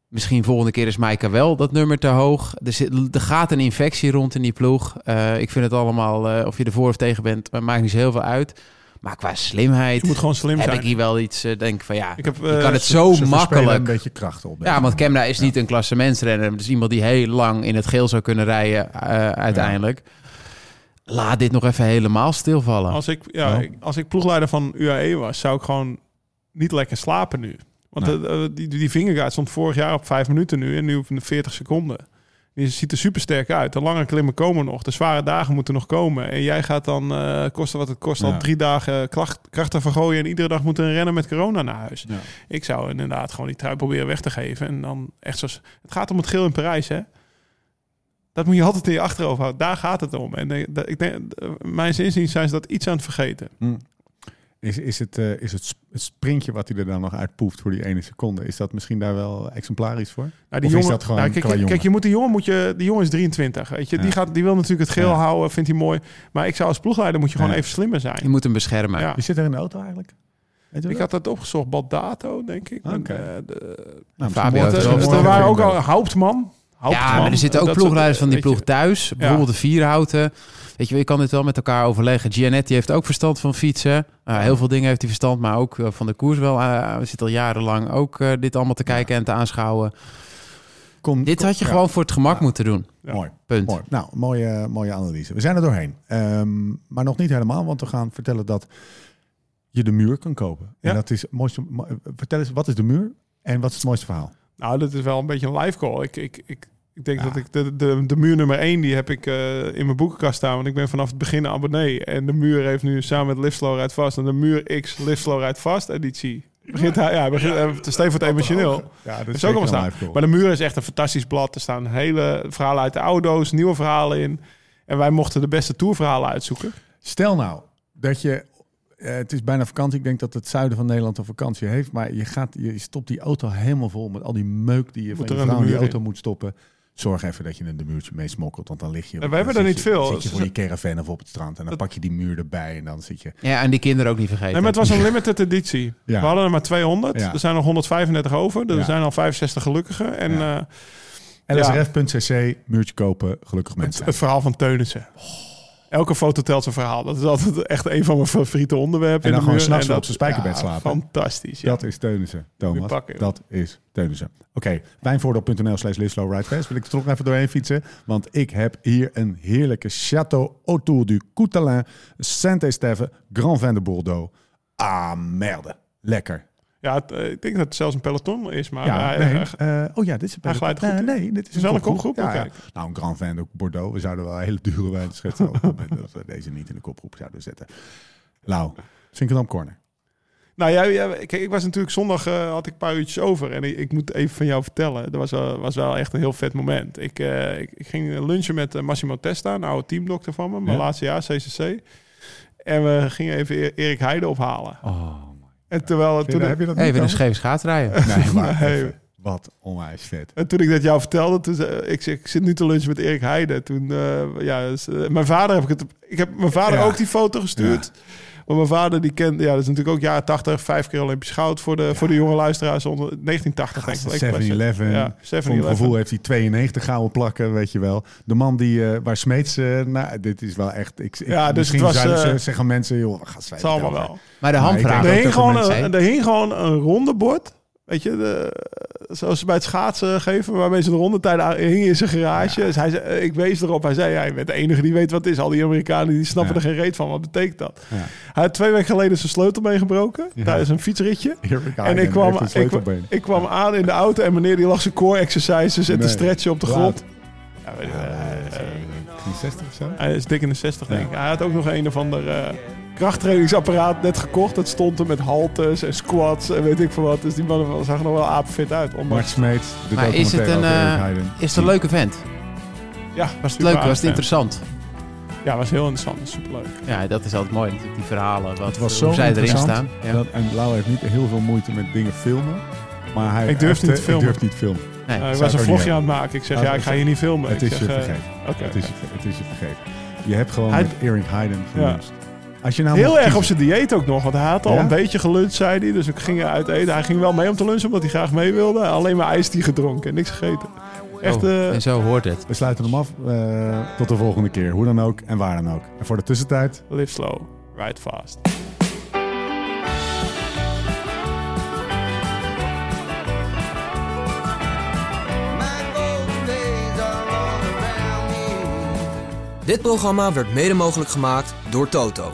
Misschien volgende keer is Maaike wel dat nummer te hoog. Er, zit, er gaat een infectie rond in die ploeg. Eh, ik vind het allemaal, eh, of je ervoor of tegen bent, maar maakt niet zo heel veel uit. Maar qua slimheid Je moet gewoon slim heb zijn. ik hier wel iets, eh, denk van ja, Ik heb, je eh, kan het zo makkelijk. een beetje krachten op. Ja, want Kemna is niet een klassementsrenner. Dus iemand die heel lang in het geel zou kunnen rijden eh, uiteindelijk. Laat dit nog even helemaal stilvallen. Als ik, ja, ik- als ik ploegleider van UAE was, zou ik gewoon niet lekker slapen nu. Want Nee. eh, eh, die, die Vingegaard stond vorig jaar op vijf minuten nu en nu op de 40 seconden. Die ziet er super sterk uit. De lange klimmen komen nog. De zware dagen moeten nog komen. En jij gaat dan, eh, kosten wat het kost, Ja. al drie dagen klacht, krachten vergooien. En iedere dag moeten rennen met corona naar huis. Ja. Ik zou inderdaad gewoon die trui proberen weg te geven. En dan echt zoals... Het gaat om het geel in Parijs, hè? Dat moet je altijd in je achterhoofd houden. Daar gaat het om. En ik denk, mijn inziens zijn ze dat iets aan het vergeten. Hm. Is, is, het, eh, is het, het sprintje wat hij er dan nog uitpoeft voor die ene seconde, is dat misschien daar wel exemplarisch voor? Nou, Of die is jongen, dat gewoon nou, kijk, qua jongen? kijk, je moet die jongen, moet je, die jongen is 23, weet je. Ja. Die, gaat, die wil natuurlijk het geel Ja. houden, vindt hij mooi. Maar ik zou als ploegleider moet je gewoon Ja. even slimmer Je zijn. moet hem beschermen. Ja. Wie zit er in de auto eigenlijk? Weet je Ik dat? had dat opgezocht, Baldato, denk ik. Oké. En, eh, de- Nou, Fabio er mooi waren ook al hem. Houtman. Ja, maar er zitten ook ploegleiders van die ploeg je. thuis. Bijvoorbeeld de Vierhouten. Weet je, wel, je kan dit wel met elkaar overleggen. Gianetti heeft ook verstand van fietsen. Uh, heel veel dingen heeft hij verstand, maar ook uh, van de koers wel. Uh, we zitten al jarenlang ook uh, dit allemaal te kijken en te aanschouwen. Kom, dit had je ja. gewoon voor het gemak ja. moeten doen. Ja. Mooi. Punt. Mooi. Nou, mooie, mooie analyse. We zijn er doorheen. Um, maar nog niet helemaal, want we gaan vertellen dat je de muur kan kopen. Ja. En dat is het mooiste. Vertel eens, wat is de muur en wat is het mooiste verhaal? Nou, dat is wel een beetje een live call. Ik, ik, ik, Ik denk Ja. dat ik de, de, de muur nummer 1, die heb ik eh, in mijn boekenkast staan. Want ik ben vanaf het begin abonnee. En de muur heeft nu samen met Live Slow Ride Fast... en de muur X Live Slow Ride Fast editie. Begint hij, ja, begint, eh, Steven wordt emotioneel. Ja, dat is ook allemaal staan. Maar de muur is echt een fantastisch blad. Er staan hele verhalen uit de auto's, nieuwe verhalen in. En wij mochten de beste tourverhalen uitzoeken. Stel nou dat je, eh, het is bijna vakantie. Ik denk dat het zuiden van Nederland een vakantie heeft. Maar je, gaat, je stopt die auto helemaal vol met al die meuk die je Moet van je vrouw in die auto moet stoppen. Zorg even dat je een de muurtje mee smokkelt. Want dan lig je. En we hebben er dan niet je- veel. Zit je voor je caravan of op het strand. En dan pak je die muur erbij. En dan zit je. Ja, en die kinderen ook niet vergeten. Nee, maar het was een limited editie. Ja. We hadden er maar 200. Ja. Er zijn nog 135 over. Dus Ja. er zijn al 65 gelukkigen. En Ja. eh, LSRF.cc, muurtje kopen, gelukkig mensen. het verhaal van Teunissen. Elke foto telt zijn verhaal. Dat is altijd echt een van mijn favoriete onderwerpen. En dan in de gewoon s'nachts op zijn spijkerbed ja, slapen. Fantastisch. Ja. Dat is Teunissen, Thomas. Pakken, dat is Teunissen. Oké, wijnvoordeel.nl slash. Wil ik er toch even doorheen fietsen? Want ik heb hier een heerlijke Château Autour du Coutalin, Saint-Estève, Grand Vin de Bordeaux. Ah, merde. Lekker. Ja, het, eh, ik denk dat het zelfs een peloton is. Maar Ja, hij- nee. hij- eh, oh ja, dit is een hij glijdt goed Nee, dit is, is wel een kopgroep? Ja. Nou, een Grand Vin de Bordeaux. We zouden wel een hele dure wijn schetsen. op het moment dat we deze niet in de kopgroep zouden zetten. Lau, Sinkeldam Corner. Nou ja, ja, kijk, ik was natuurlijk zondag eh, had ik een paar uurtjes over en ik, ik moet even van jou vertellen. Dat was wel, was wel echt een heel vet moment. Ik, eh, ik, ik ging lunchen met eh, Massimo Testa, een oude teamdokter van me, mijn Ja. laatste jaar CCC. En we gingen even E- Erik Heide ophalen. Oh, En terwijl toen, heb je dat niet Even een scheef schaats rijden. Nee, maar Nee. even. Wat onwijs vet. en toen ik dat jou vertelde, toen zei, ik, zeg, ik zit nu te lunchen met Erik Heide. Toen, eh, ja, dus, eh, mijn vader heb ik het. Ik heb mijn vader Ja. ook die foto gestuurd. Maar mijn vader die kent, ja, dat is natuurlijk ook jaren 80, vijf keer Olympisch goud voor de, voor de jonge luisteraars onder 1980 denk ik. Gast, Ik was- 7-Eleven. Ja, Voor 7-Eleven. mijn gevoel heeft hij 92 gouden plakken, weet je wel. De man die, eh, waar Smeets, eh, nou, dit is wel echt... Ik, ik, Ja, dus misschien het was, zouden ze eh, zeggen mensen, joh, ga Het zal allemaal wel. Maar de handvraag... er hing gewoon een ronde bord. Weet je, de, zoals ze bij het schaatsen geven, waarmee ze de rondetijden aan- hing in zijn garage. Dus hij zei, ik wees erop. Hij zei, ja, je bent de enige die weet wat het is. Al die Amerikanen die snappen Ja. er geen reet van. Wat betekent dat? Ja. Hij had twee weken geleden zijn sleutel meegebroken tijdens een fietsritje. En ik kwam, ik, kwam aan in de auto en meneer die lag zijn core exercises en te stretchen op de grond. Ja, weet eh, eh, 60 of zo? hij is dik in de 60, denk ik. Hij had ook nog een of ander eh, krachttrainingsapparaat net gekocht. Dat stond er met haltes en squats en weet ik veel wat. Dus die man zag er nog wel apenfit uit. Mark Ondanks, Smeets, de Maar is het een, eh, Heiden. Is het een leuke vent? ja, Was het leuk? Was het interessant? Ja, was heel interessant. Superleuk. Ja, dat is altijd mooi natuurlijk, die verhalen. Wat, Het was hoe zo zij erin interessant staan. Ja. Dat, en Lau heeft niet heel veel moeite met dingen filmen. Maar hij Ik durf heeft, niet eh, te filmen. Ik durf niet te filmen. Nee. Eh, ik was een ik vlogje aan het maken. Ik zeg, Oh, ja, ik ga hier niet filmen. Het ik is je zeg, eh, vergeten. Het, is je, het is je vergeten. Je hebt gewoon Hij- met Erik Heiden geluncht. Als je nou Heel erg op zijn dieet ook nog. Want hij had al Ja? een beetje geluncht, zei hij. Dus ik ging uit eten. Hij ging wel mee om te lunchen, omdat hij graag mee wilde. Alleen maar ijstie gedronken en niks gegeten. Echt, Oh, eh, en zo hoort het. We sluiten hem af. eh, tot de volgende keer. Hoe dan ook en waar dan ook. En voor de tussentijd... live slow, ride fast. Dit programma werd mede mogelijk gemaakt door Toto.